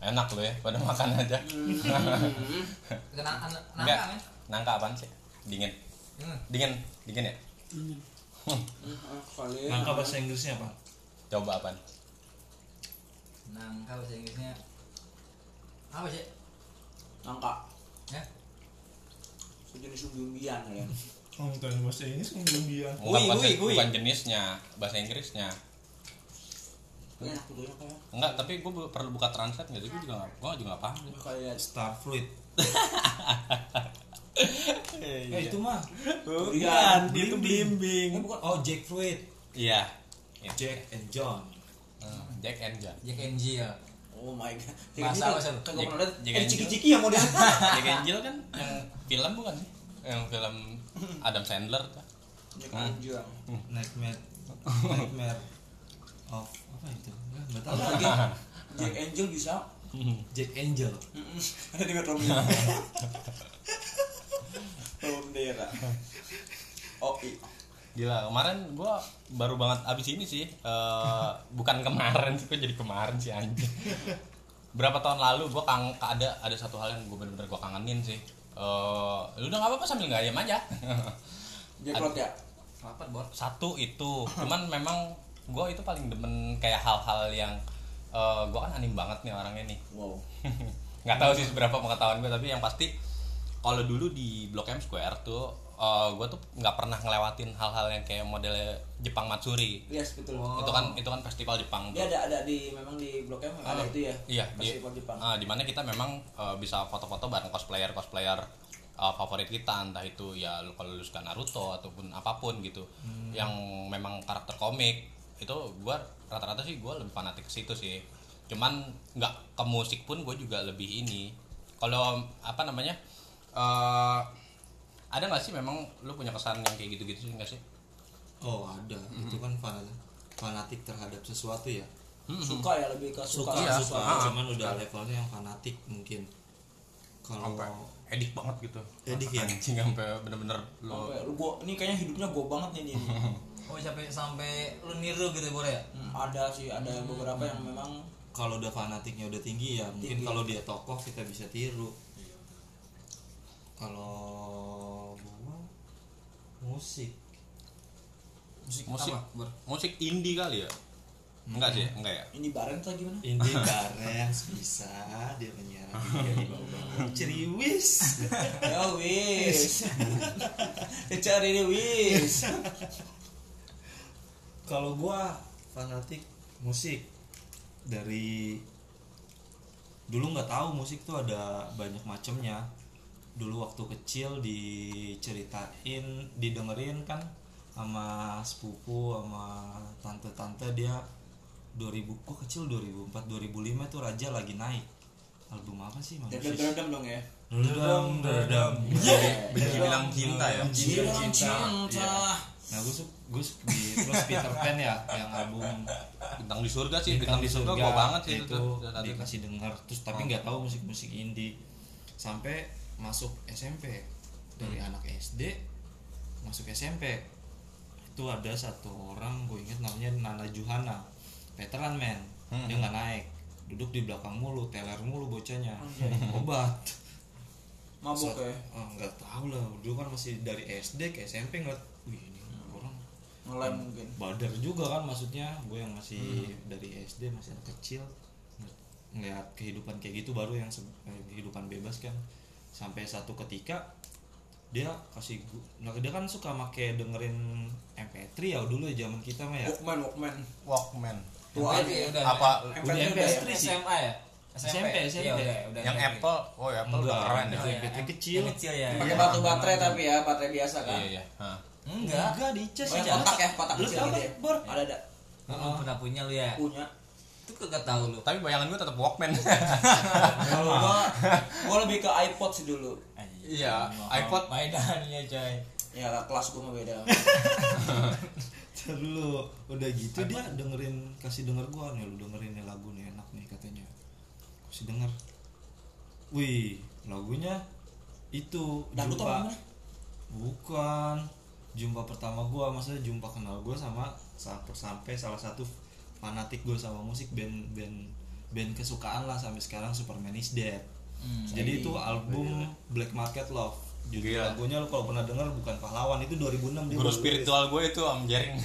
enak lo ya pada makan aja enggak nangka men. nangka apaan sih dingin Hmm. dingin dingin ya kali Nangka bahasa Inggrisnya apa? coba apaan Nangka bahasa Inggrisnya apa sih? nangka Ya. sejenis umbi-umbian ya Oh, bukan bahasa Inggris kan India. bukan, bukan jenisnya bahasa Inggrisnya ya enggak tapi gue perlu buka translate nggak sih gue juga nggak gue juga nggak paham kayak Star fruit. Iya. Eh itu mah. durian itu ini bukan Oh jackfruit. iya Itu. Jack and John. Hmm, Jack and John Jack and Jill. oh my god Bahasa apa, Sel? kagak pernah lihat Jack eh and ciki-ciki ya model Jack Angel kan yang film bukan sih yang film Adam Sandler tuh Jack Angel Nightmare. Nightmare of apa itu? Nggak, Nggak tahu. lagi? Jack Angel bisa? Jack Angel. ada Romi Tom Dera oh iya Gila, kemarin gua baru banget abis ini sih eh, Bukan kemarin sih, gua jadi kemarin sih anjing. Berapa tahun lalu gua kang ada ada satu hal yang gua bener-bener gua kangenin sih. Eh, Lu udah gak apa-apa sambil gak ayam aja. Jack Lot ya? Bor. Satu itu, cuman memang gua itu paling demen kayak hal-hal yang eh, Gua kan anim banget nih orangnya nih. Wow. Nggak tahu sih seberapa pengetahuan gue tapi yang pasti kalau dulu di Blok M Square tuh gue tuh nggak pernah ngelewatin hal-hal yang kayak model Jepang Matsuri. Yes betul. Oh. itu kan itu kan festival Jepang tuh. ada ada di memang di Blok M ada itu ya? iya di festival Jepang. ah, di mana kita memang eh, bisa foto-foto bareng cosplayer cosplayer eh, favorit kita entah itu ya kalau lu suka Naruto ataupun apa pun gitu. Yang memang karakter komik itu gue rata-rata sih gue lebih fanatik ke situ sih cuman nggak ke musik pun gue juga lebih ini kalau apa namanya eh ada nggak sih memang lu punya kesan yang kayak gitu-gitu sih nggak sih Oh ada. Itu kan fan- fanatik terhadap sesuatu ya. suka ya lebih ke suka, Iya, suka. ah, Cuman udah levelnya yang fanatik mungkin. Kalau edik banget gitu Edik ya? anjing sampai bener-bener lo Sampai lu gua ini kayaknya hidupnya gua banget nih ini. Oh sampai sampai lu niru gitu bor ya? Hmm, ada sih ada beberapa yang memang kalau udah fanatiknya udah tinggi ya mungkin kalau dia tokoh kita bisa tiru. Kalau gua musik. Musik, musik. apa, musik indie kali ya? Enggak sih enggak ya? Ini bareng atau gimana? indie bareng bisa dia penyiar dia di bawah ceriwis Ya wis. Cari ini wis. Kalau gua fanatik musik. Dari dulu nggak tahu musik tuh ada banyak macamnya dulu waktu kecil diceritain didengerin kan sama sepupu sama tante-tante dia. 2000 gua kecil 2004 2005 tuh raja lagi naik. Album apa sih Dedam manusia dedam dong ya. Redam, redam. benci bilang cinta ya. Bilang cinta. Nah, gue suka gue di terus Peter Pan ya yang album bintang di surga sih Bintang bintang di surga gua banget sih itu, itu dengar terus tapi nggak tahu musik-musik indie. Sampai masuk SMP dari Hmm. anak SD masuk SMP itu ada satu orang gue inget namanya Nana Juhana veteran man Hmm. dia nggak naik duduk di belakang mulu teler mulu bocahnya. Obat. Mabuk So- ya. oh, nggak tahu lah dulu kan masih dari SD ke SMP ngeliat orang Ngelem mungkin. badar juga kan maksudnya gue yang masih dari SD masih anak kecil ng- ngeliat kehidupan kayak gitu baru yang eh, kehidupan bebas kan sampai satu ketika dia kasih nah dia kan suka make dengerin MP3 ya dulu ya zaman kita mah ya Walkman Walkman. Walkman Tua udah apa MP3 udah udah ya? SMP SMA ya? SMP, SMP. Iya, udah, udah yang SMP. Apple oh ya Apple udah Enggak, keren ya MP3 yang kecil. Yang kecil ya. Pakai Iya. batu baterai tapi ya, baterai biasa kan. iya iya Enggak. enggak dicas Oh, yang kotak ya, kotak Lu kecil gitu ya. Bor? Ada ada. Lu pernah punya lu ya? Punya. Itu kagak tahu lu. tapi bayangan gua tetap Walkman Kalau gua gua lebih ke iPod sih dulu. Iya, iPod. mainannya coy. Ya kelas gua mah beda. Dulu udah gitu dia dengerin kasih denger gua nih lu dengerin nih lagu nih enak nih katanya kasih denger wih lagunya itu Dangdut bukan jumpa pertama gua maksudnya jumpa kenal gua sama sampai sampai salah satu fanatik gua sama musik band band band kesukaan lah sampai sekarang Superman is Dead Hmm. jadi itu album Black Market Love judul Gila. lagunya lo kalau pernah dengar bukan pahlawan itu 2006 dia guru spiritual gue itu Om Jering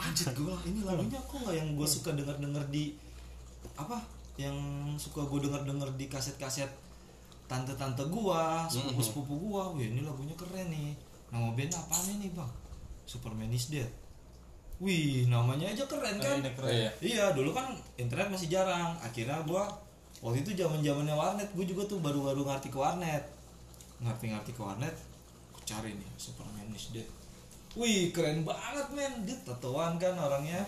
anjir gue ini lagunya kok nggak yang gue suka denger denger di apa yang suka gue denger denger di kaset kaset tante tante gua sepupu sepupu gua wih ini lagunya keren nih. Nama band apa nih bang? Superman is Dead. Wih namanya aja keren kan? ini keren. Iya. iya dulu kan internet masih jarang. Akhirnya gua waktu itu zaman zamannya warnet gue juga tuh baru baru ngerti ke warnet. Ngerti ngerti ke warnet aku cari nih Superman is Dead. Wih keren banget men. Dia tatoan kan orangnya.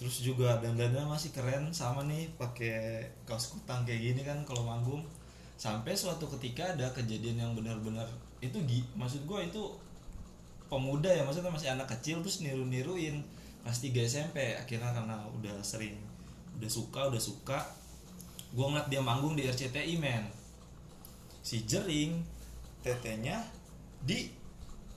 Terus juga dandannya masih keren sama nih pakai kaos kutang kayak gini kan kalau manggung sampai suatu ketika ada kejadian yang benar-benar itu gi maksud gue itu pemuda ya maksudnya masih anak kecil terus niru-niruin. Kelas 3 SMP akhirnya karena udah sering udah suka udah suka gue ngeliat dia manggung di RCTI men. Si jering tetenya di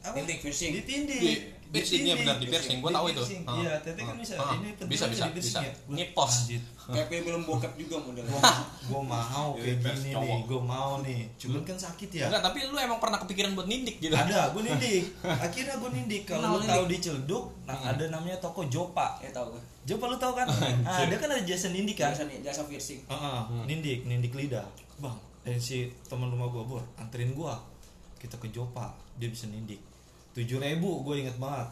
apa? Tindik, piercing. di tindik Di- piercing, iya benar, di piercing. Gua tahu itu. iya tete kan bisa. Ini penting Bisa, bisa, bisa. ya. Gua- Ngipos. kayak film bokep juga modelnya gue mau kayak Bebas gini nih gue mau nih. Cuman kan sakit ya. Enggak tapi lu emang pernah kepikiran buat nindik gitu ada gue nindik. Akhirnya gue nindik. Kalau lu tahu di Ciledug nah ada namanya toko Jopa. Ya tau gue Jopa lu tahu kan? Nah, dia kan ada jasa nindik kan? Jasa jasa piercing. Heeh, nindik nindik lidah. Bang dan si teman rumah gue bor anterin gue kita ke Jopa dia bisa nindik tujuh ribu gue inget banget.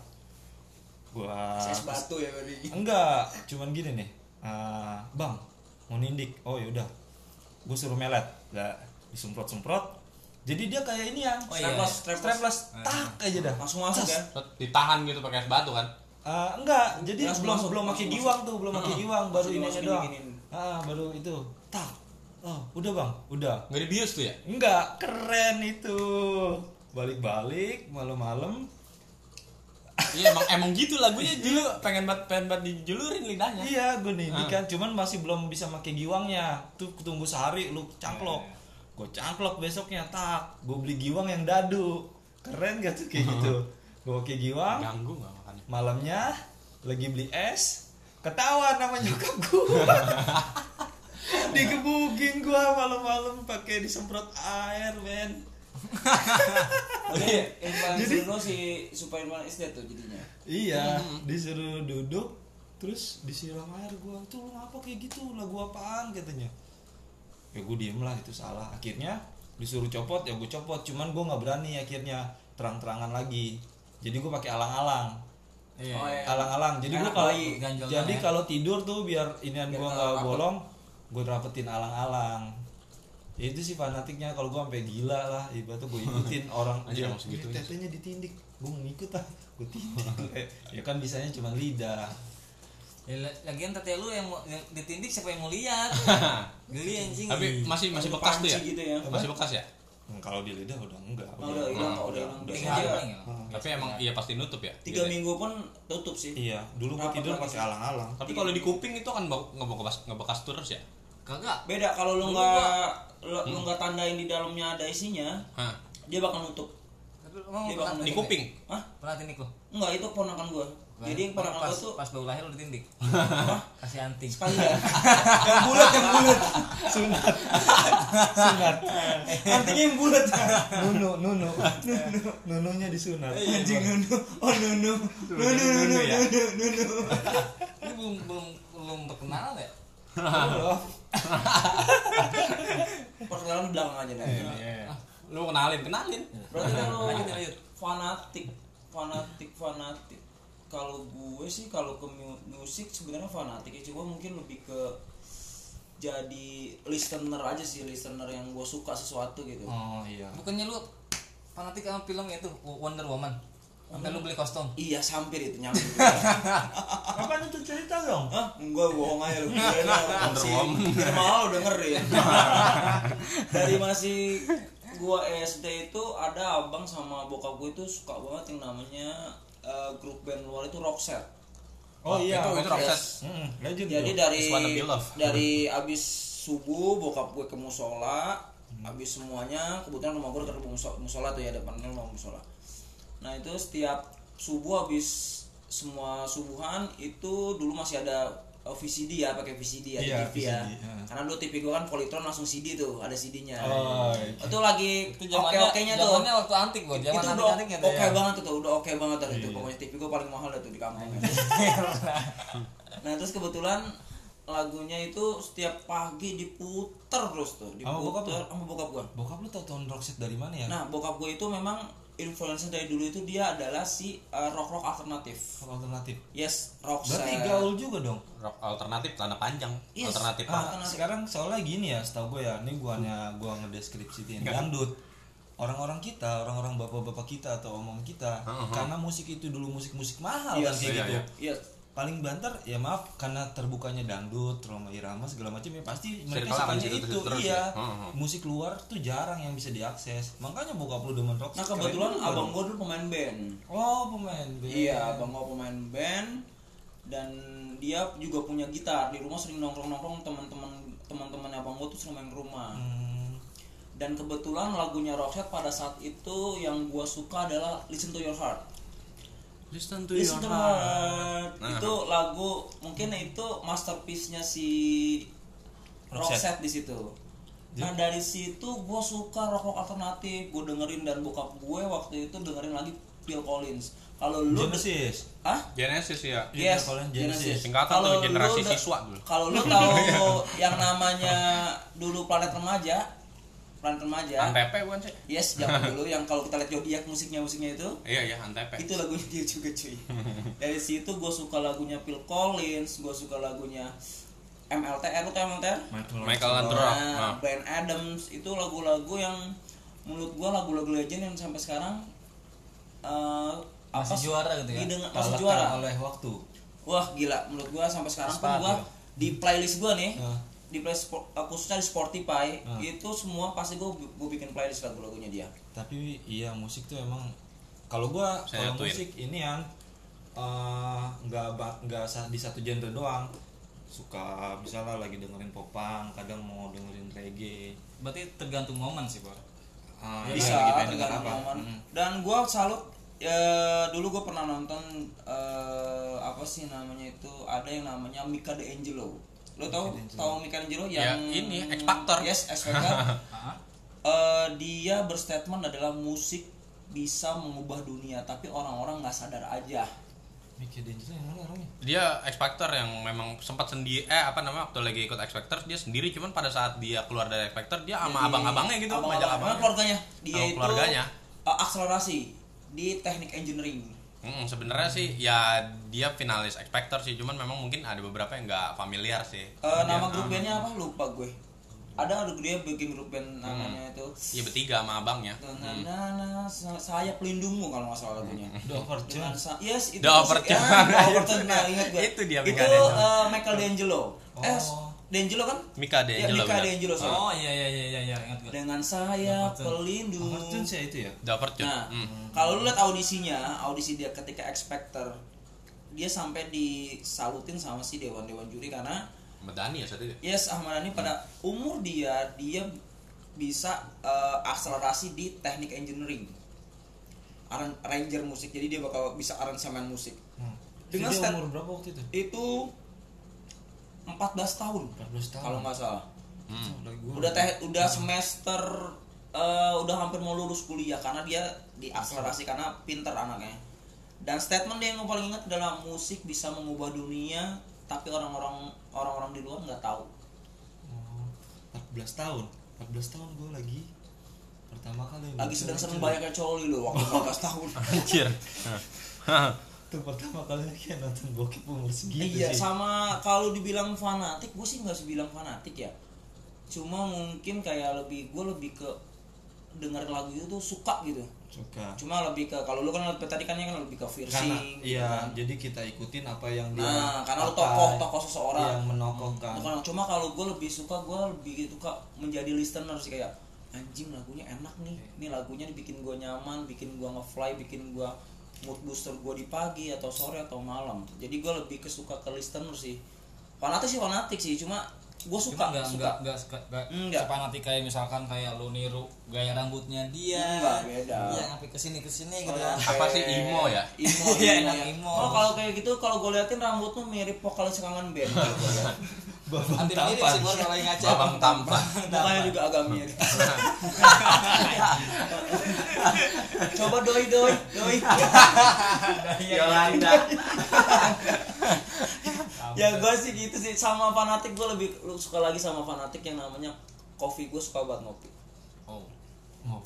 Gue saya batu ya tadi enggak cuman gini nih. Ah, bang mau nindik. Oh yaudah gue suruh melet. Lah disemprot semprot jadi dia kayak ini ya. Oh, iya. strapless strapless. Strapless. Tak aja dah. Langsung masuk ya ditahan gitu pakai es batu kan? Ah, enggak. Jadi Langsung belum masuk, belum pakai giwang tuh belum pakai giwang baru ini aja doang. Ah baru itu. Tak. Oh udah bang. Udah. Nggak dibius tuh ya? Enggak. Keren itu balik-balik malam-malam. Iya emang emang gitu lagunya. Dulu pengen banget pengen banget dijulurin lidahnya. Iya gue nindik kan cuman masih belum bisa pakai giwangnya. Tuh tunggu sehari lu cangklok gue cangklok besoknya tak. Gue beli giwang yang dadu. Keren gak tuh kayak gitu? Gue pakai giwang ganggu nggak makannya? malamnya lagi beli es ketawa nama nyokap gua. Digebukin gua malam-malam pakai disemprot air men yang paling seru si Superman is Dead tuh jadinya. iya disuruh duduk terus disiram air. Gua tuh lu ngapa kayak gitu? Lagu apaan? katanya. Ya gue diem lah itu salah. Akhirnya disuruh copot ya gue copot. Cuman gue nggak berani akhirnya terang-terangan lagi. Jadi gue pakai alang-alang. Iya. Oh, iya. alang-alang. Jadi gue kalau jadi kalau tidur tuh biar inian Biar gue nggak bolong gue rapetin alang-alang Ya itu sih fanatiknya kalau gue sampai gila lah ibaratnya gue ikutin orang Anjir, dia emang segitunya. tetenya ditindik gue mau ngikut ah gue tindik ya kan bisanya cuma lidah Ya, la- lagian tete lu yang, mau- yang ditindik siapa yang mau lihat? Geli anjing. tapi masih masih bekas tuh ya gitu ya. masih bekas ya Hmm, kalau di lidah udah enggak Oh, udah hilang, udah, udah hilang. udah paling ya? Hmm. tapi emang iya pasti nutup ya Tiga Gitu ya? minggu pun tutup sih. iya dulu Rapat tidur pakai sih. alang-alang tapi kalau di kuping itu kan bau- ngebekas ngebekas terus ya Kagak. Beda kalau lu nggak lu lu nggak tandain di dalamnya ada isinya, Hah. dia bakal nutup. Tapi lu Dia pernah bakal di kuping? Hah? Pernah tindik lu? Enggak, itu ponakan gua. Jadi yang ponakan pas, gua tuh pas baru lahir lu ditindik. Kasih anting. sekali ya. yang bulat yang bulat. sunat sunat Artinya yang bulat. nunu nunu nununya disunat Anjing nunu. Oh nunu. Nunu nunu ya? nunu nunu. Ini belum belum belum terkenal ya? Oh, Perkenalan belakang aja nih. Iya. lu kenalin kenalin Berarti kan lu Lanjut, lanjut. fanatik, fanatik, fanatik. Kalau gue sih kalau ke mu- musik sebenarnya fanatik ya cuma mungkin lebih ke jadi listener aja sih listener yang gue suka sesuatu gitu. oh iya Bukannya lu fanatik sama film itu Wonder Woman? Sampai lu beli kostum. Iya sampir itu nyampe. Kapan itu cerita dong? Hah? Enggak bohong aja lu. Malah lu dengerin. Dari masih gua SD itu ada abang sama bokap gue itu suka banget yang namanya eh, grup band luar itu Roxette. Oh iya, itu itu Hmm, legend Jadi dari dari abis subuh bokap gue ke musola, abis semuanya kebetulan rumah gue dekat musola, musola tuh ya depannya rumah musola. Nah itu setiap subuh habis semua subuhan itu dulu masih ada oh, VCD ya pakai VCD ya Iya, di TV ya. VCD, ya. karena dulu TV gue kan Polytron langsung CD tuh ada CD-nya Oh, itu lagi itu oke oke nya tuh. zamannya waktu antik gua. Zaman itu antik udah antiknya oke banget tuh udah oke banget tuh. Itu Iya. pokoknya TV gue paling mahal dah tuh di kampung. Nah terus kebetulan lagunya itu setiap pagi diputer terus tuh Sama bokap diputer sama bokap gue bokap lu tau tahun Roxette dari mana ya? Nah bokap gue itu memang influencer dari dulu itu dia adalah si rock rock alternatif Apa alternatif yes rock berarti gaul juga dong rock alternatif celana panjang Yes. alternatif Ah, Alternatif. sekarang soalnya gini ya, setahu gue ya, ini gua hanya gua ngedeskripsiin dangdut. Orang-orang kita, orang-orang bapak-bapak kita atau omong kita, Uh-huh. karena musik itu dulu musik-musik mahal Yes, kan kayak iya, gitu. iya. yes Paling banter ya maaf karena terbukanya dangdut, Roma Irama segala macam ya pasti mereka sukanya itu. terus iya. ya. Uh-huh. Musik luar tuh jarang yang bisa diakses. Makanya bokap lu demen rock. nah keren kebetulan juga abang gue dulu pemain band Oh, pemain band. Iya, abang gua pemain band dan dia juga punya gitar di rumah sering nongkrong nongkrong teman-teman teman-teman abang gua tuh sering main ke rumah Hmm, dan kebetulan lagunya Roxette pada saat itu yang gua suka adalah Listen to Your Heart listen Listen to Your Heart Nah. itu lagu mungkin itu masterpiece-nya si Roxette di situ nah dari situ gua suka rock rock alternatif gue dengerin dan bokap gue waktu itu dengerin lagi Phil Collins kalau lu Genesis. Hah? Genesis ya Yes, Genesis. Genesis. Singkatan tuh, generasi siswa dulu. Kalau lu tahu yang namanya dulu planet remaja, planet remaja. antep bukan sih Yes, zaman dulu yang kalau kita lihat zodiak musiknya musiknya itu, iya iya antep itu lagunya dia juga cuy. Dari situ gue suka lagunya Phil Collins, gue suka lagunya MLTR, lu tau MLTR? Michael, Michael. Landau. Nah, Nah. Brian Adams itu lagu-lagu yang menurut gue lagu-lagu legend yang sampai sekarang eh, Masih apa- juara gitu ya? Didengar- masih juara. oleh waktu. Wah gila, menurut gua sampai sekarang pun Sepakat, gua ya. di playlist gua nih, Ah. Di playlist sport, uh, khususnya di Spotify Ah. itu semua pasti gua gua bikin playlist lagu-lagunya dia. tapi iya musik tuh emang kalau gua Saya kalau musik ini yang eh, nggak ba- nggak di satu genre doang suka misalnya lagi dengerin popang kadang mau dengerin reggae berarti tergantung momen sih bor Ah, Bisa denger tergantung apa momen. Mm. Dan gua salut ya, dulu gua pernah nonton eh, apa sih namanya itu ada yang namanya Mika D'Angelo. Lo tau tahu Mika D'Angelo Ya, yang ini, X Factor. Yes, X Factor. Eh, dia berstatement adalah musik bisa mengubah dunia tapi orang-orang nggak sadar aja. Mickey D'Angelo yang mana orangnya dia X Factor yang memang sempat sendiri eh apa namanya waktu lagi ikut X Factor dia sendiri cuman pada saat dia keluar dari X Factor dia sama abang-abangnya gitu abang-abang- ngajak abang abangnya keluarganya dia Sama itu keluarganya. uh, akselerasi di teknik engineering Mm, sebenarnya sih ya dia finalis X Factor sih cuman memang mungkin ada beberapa yang nggak familiar sih Uh, Dia- nama grup bandnya apa lupa gue ada ada dia bikin grup band namanya itu Iya bertiga sama abangnya. Nah, nah, nah, sa- saya pelindungmu kalau nggak salah lagunya. The Overture yes itu The Overture. sih. Ah, The Overture, nah, ingat gue. Itu dia Itu uh, Michael D'Angelo. Eh, Oh. D'Angelo kan? Mika Ya, D'Angelo. Mika benar. D'Angelo. oh iya iya iya iya iya ingat gue Dengan saya pelindung. Overture sih itu ya Overture. Nah, Hmm. kalau lu lihat audisinya, audisi dia ketika X Factor, dia sampai disalutin sama si dewan-dewan juri karena Medani ya saat itu. yes Ahmad Dhani pada umur dia dia bisa eh, akselerasi di teknik engineering. Aran- Arranger musik, jadi dia bakal bisa aransemen musik. Hmm. Dengan Dia umur berapa waktu itu? Itu 14 tahun 14 tahun. kalau nggak salah. Hmm. Udah teh udah semester eh, udah hampir mau lulus kuliah karena dia diakselerasi karena pinter anaknya. Dan statement dia yang paling ingat adalah musik bisa mengubah dunia, tapi orang-orang orang-orang di luar nggak tahu. Oh, 14 tahun 14 tahun gue lagi pertama kali Lagi nonton sedang-sedang itu. banyaknya coli loh waktu 14 tahun. Anjir. itu pertama kali lagi nonton bokep umur segitu iya, sih sama kalau dibilang fanatik, gue sih nggak bilang fanatik ya. Cuma mungkin kayak lebih gue lebih ke dengar lagu itu tuh suka gitu. suka Cuma lebih ke kalau lu kan tadi kan kan lebih ke karena piercing. gitu iya kan. jadi kita ikutin apa yang dia Nah, karena lu tokoh tokoh seseorang. yang menokohkan kalau- cuma kalau gue lebih suka gue lebih suka menjadi listener sih kayak anjing lagunya enak nih ini lagunya bikin gue nyaman bikin gue ngefly bikin gue mood booster gue di pagi atau sore atau malam jadi gue lebih kesuka ke listener sih fanatik sih fanatik sih cuma gue suka Cuma nggak suka nggak nggak suka nggak Enggak. sepanatik kayak misalkan kayak lu niru gaya rambutnya dia Enggak, beda. iya sampai ke sini ke sini gitu kan Apa sih imo ya? Imo, Iya, imo, enak ya. imo. Oh, kalau kayak gitu kalau gue liatin rambut tuh mirip vokalis kangen band gitu ya. Babang hampir mirip tampan. sih bor kalau yang ngaca Babang tampan. Mukanya juga agak mirip. Coba doi doi doi. Yolanda. ya gue sih gitu sih sama fanatik gue lebih suka lagi sama fanatik yang namanya kopi gue suka banget ngopi. Oh.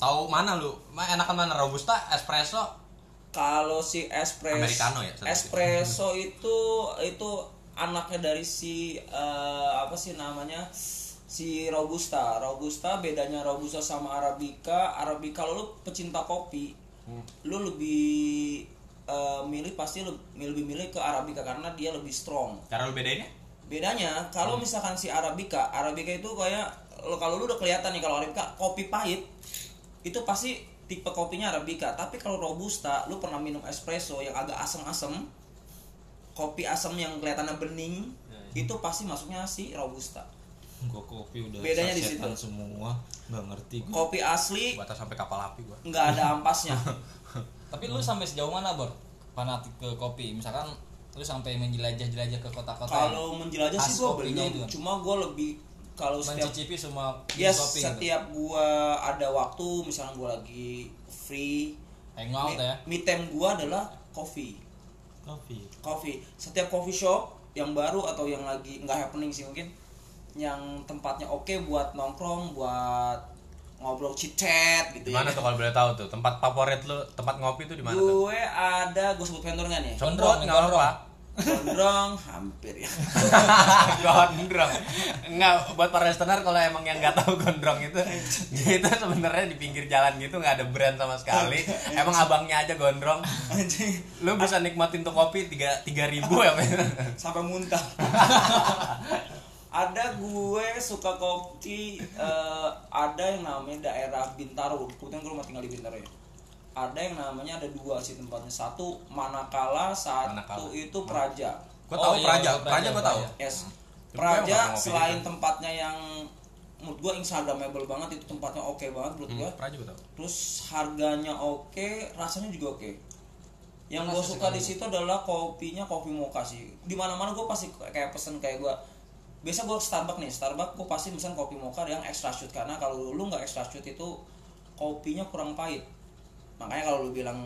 Tahu mana lu? Enakan mana robusta, espresso? Kalau si espresso Americano ya, espresso itu itu anaknya dari si eh, apa sih namanya si robusta. Robusta bedanya robusta sama arabica. Arabica kalau lu pecinta kopi, Hmm. lu lebih eh, milih pasti lu lebih milih ke arabica karena dia lebih strong. Cara lu bedainnya? Bedanya kalau misalkan si arabica, arabica itu kayak lo- kalau lu udah kelihatan nih kalau arabica kopi pahit itu pasti tipe kopinya arabica. Tapi kalau robusta, lu pernah minum espresso yang agak asam-asam, kopi asam yang kelihatannya bening, itu pasti masuknya si robusta. Gua kopi udah Bedanya di situ. semua nggak ngerti gua. Kopi asli Batas sampai kapal api gua. nggak ada ampasnya. tapi lu sampai sejauh mana bor fanatik ke kopi misalkan lu sampai menjelajah-jelajah ke kota-kota kalau menjelajah sih gua belum. itu kan? Cuma gua lebih kalau setiap mencicipi semua yes kopi gitu. setiap gua ada waktu misalnya gua lagi free hangout ya me time gua adalah coffee Kopi. Coffee setiap coffee shop yang baru atau yang lagi nggak happening sih mungkin yang tempatnya oke buat nongkrong buat ngobrol chit chat gitu Di mana ya tuh kalau boleh tahu tuh? Tempat favorit lu, tempat ngopi tuh di mana tuh? gue ada gue sebut vendor nggak nih Condrong, Sebut, nggak apa-apa. Gondrong hampir ya. Gondrong. Enggak buat para listener kalau emang yang nggak tahu gondrong itu itu sebenarnya di pinggir jalan gitu nggak ada brand sama sekali. Emang abangnya aja gondrong. Lu bisa nikmatin tuh kopi tiga tiga ribu ya sampai muntah. Ada gue suka kopi eh, ada yang namanya daerah Bintaro. Kebetulan gue rumah tinggal di Bintaro ya ada yang namanya ada dua sih tempatnya satu Manakala satu Manakala. itu Praja gua tahu Oh, iya, Praja Praja, Praja gua tahu. Yes. Gue Praja selain juga. tempatnya yang menurut gua instagramable banget itu tempatnya oke banget menurut gua. Hmm, Praja gua tahu Terus harganya oke, rasanya juga oke. Yang Mana gua sih suka di situ adalah kopinya kopi mocha sih. Di mana-mana gua pasti kayak pesen kayak gua biasa gua Starbucks nih, Starbucks gua pasti pesen kopi mocha yang extra shoot karena kalau lu nggak extra shoot itu kopinya kurang pahit. Makanya kalau lu bilang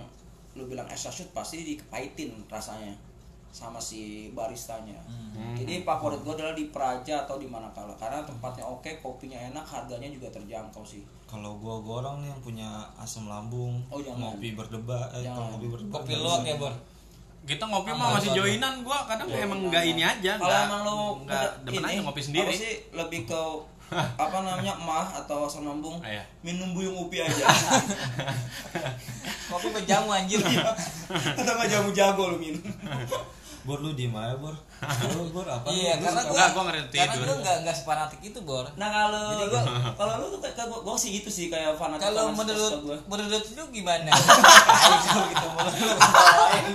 lu bilang extra shoot pasti dikepahitin rasanya sama si baristanya. Hmm. Jadi favorit gue adalah di Praja atau di Manakala karena tempatnya oke, kopinya enak, harganya juga terjangkau sih. Kalau gua gua orang nih yang punya asam lambung, Oh, jangan. ngopi berdebat, eh Jangan. kalau ngopi berdebat. kopi luwak bisa. ya bor kita ngopi mah masih joinan gua kadang emang nggak ini aja Kalau emang lo nggak demen aja ngopi sendiri Apa sih lebih ke apa namanya? Mah atau asam lambung Ah, iya. minum buyung upi aja. Kopi berjamu anjir. Atau nggak jamu jago lu minum Bor lu diem aja bor. Bor, bor apa? iya lu? karena Lu gua Enggak, gua ngerti karena gua nggak nggak sepanatik itu bor. Nah kalau Jadi gua- kalau lu tuh kayak gua, gua sih gitu sih kayak fanatik kalau menurut menurut lu gimana? Kalau gitu menurut lu bawain.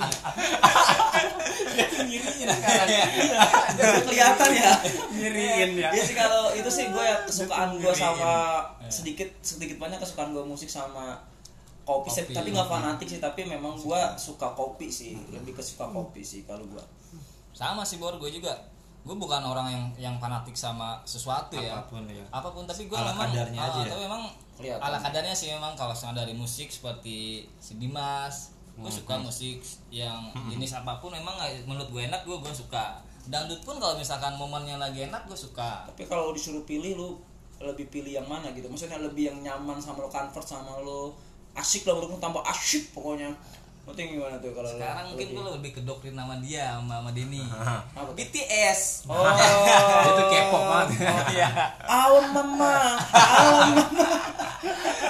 Jadi kelihatan ya? Ngiriin ya. Iya sih kalau itu sih gue ya kesukaan gue sama sedikit sedikit banyak kesukaan gue musik sama kopi, sih, Kopi. tapi nggak fanatik sih tapi memang gue suka. kopi sih lebih ke suka kopi sih kalau gue sama sih bor gue juga. Gue bukan orang yang yang fanatik sama sesuatu ya. Apa pun ya. apa pun tapi gue Ala memang kadarnya ah, aja ya? tapi memang Kelihatan. ala kadarnya sih memang kalau misalnya dari musik seperti si Dimas gue Hmm, suka musik yang jenis apa pun memang menurut gue enak gue gue suka. Dangdut pun kalau misalkan momennya lagi enak gue suka. Tapi kalau disuruh pilih lu lebih pilih yang mana gitu? Maksudnya lebih yang nyaman sama lo comfort sama lo asik lah menurut lu tambah asyik pokoknya. Tuh gimana tuh kalau sekarang mungkin gue lebih ke doktrin nama dia sama, sama Denny? BTS oh. Itu K-pop banget. Iya. Awan mama. Awan mama.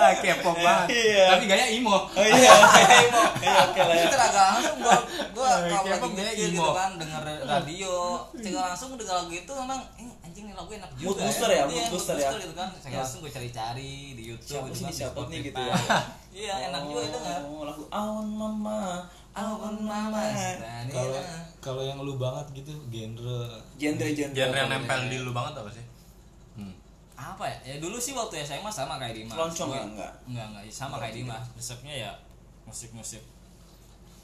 Ah, K-pop banget. Iya. tapi gaya imo oh iya. Iya oke lah ya. Itu agak langsung gua gua kalau Kayak lagi mikir gaya gitu emo. kan denger radio tinggal langsung denger lagu itu memang eh, anjing nih lagu enak juga Mood booster ya, mood Iya, booster ya. gitu kan. Saya Ya. langsung gue cari-cari di YouTube Siapa gitu sih kan, ini, siapa nih gitu ya? iya enak juga itu kan lagu awan mama awan mama. Nah, ini Kalau nah. kalau yang lu banget gitu genre. Genre genre. Genre yang nempel di lu banget apa sih? Apa ya? Ya dulu sih waktu SMA sama kayak Dimas. Keroncong Gua- ya, enggak? enggak enggak. Sama kayak Dimas. Resepnya ya musik musik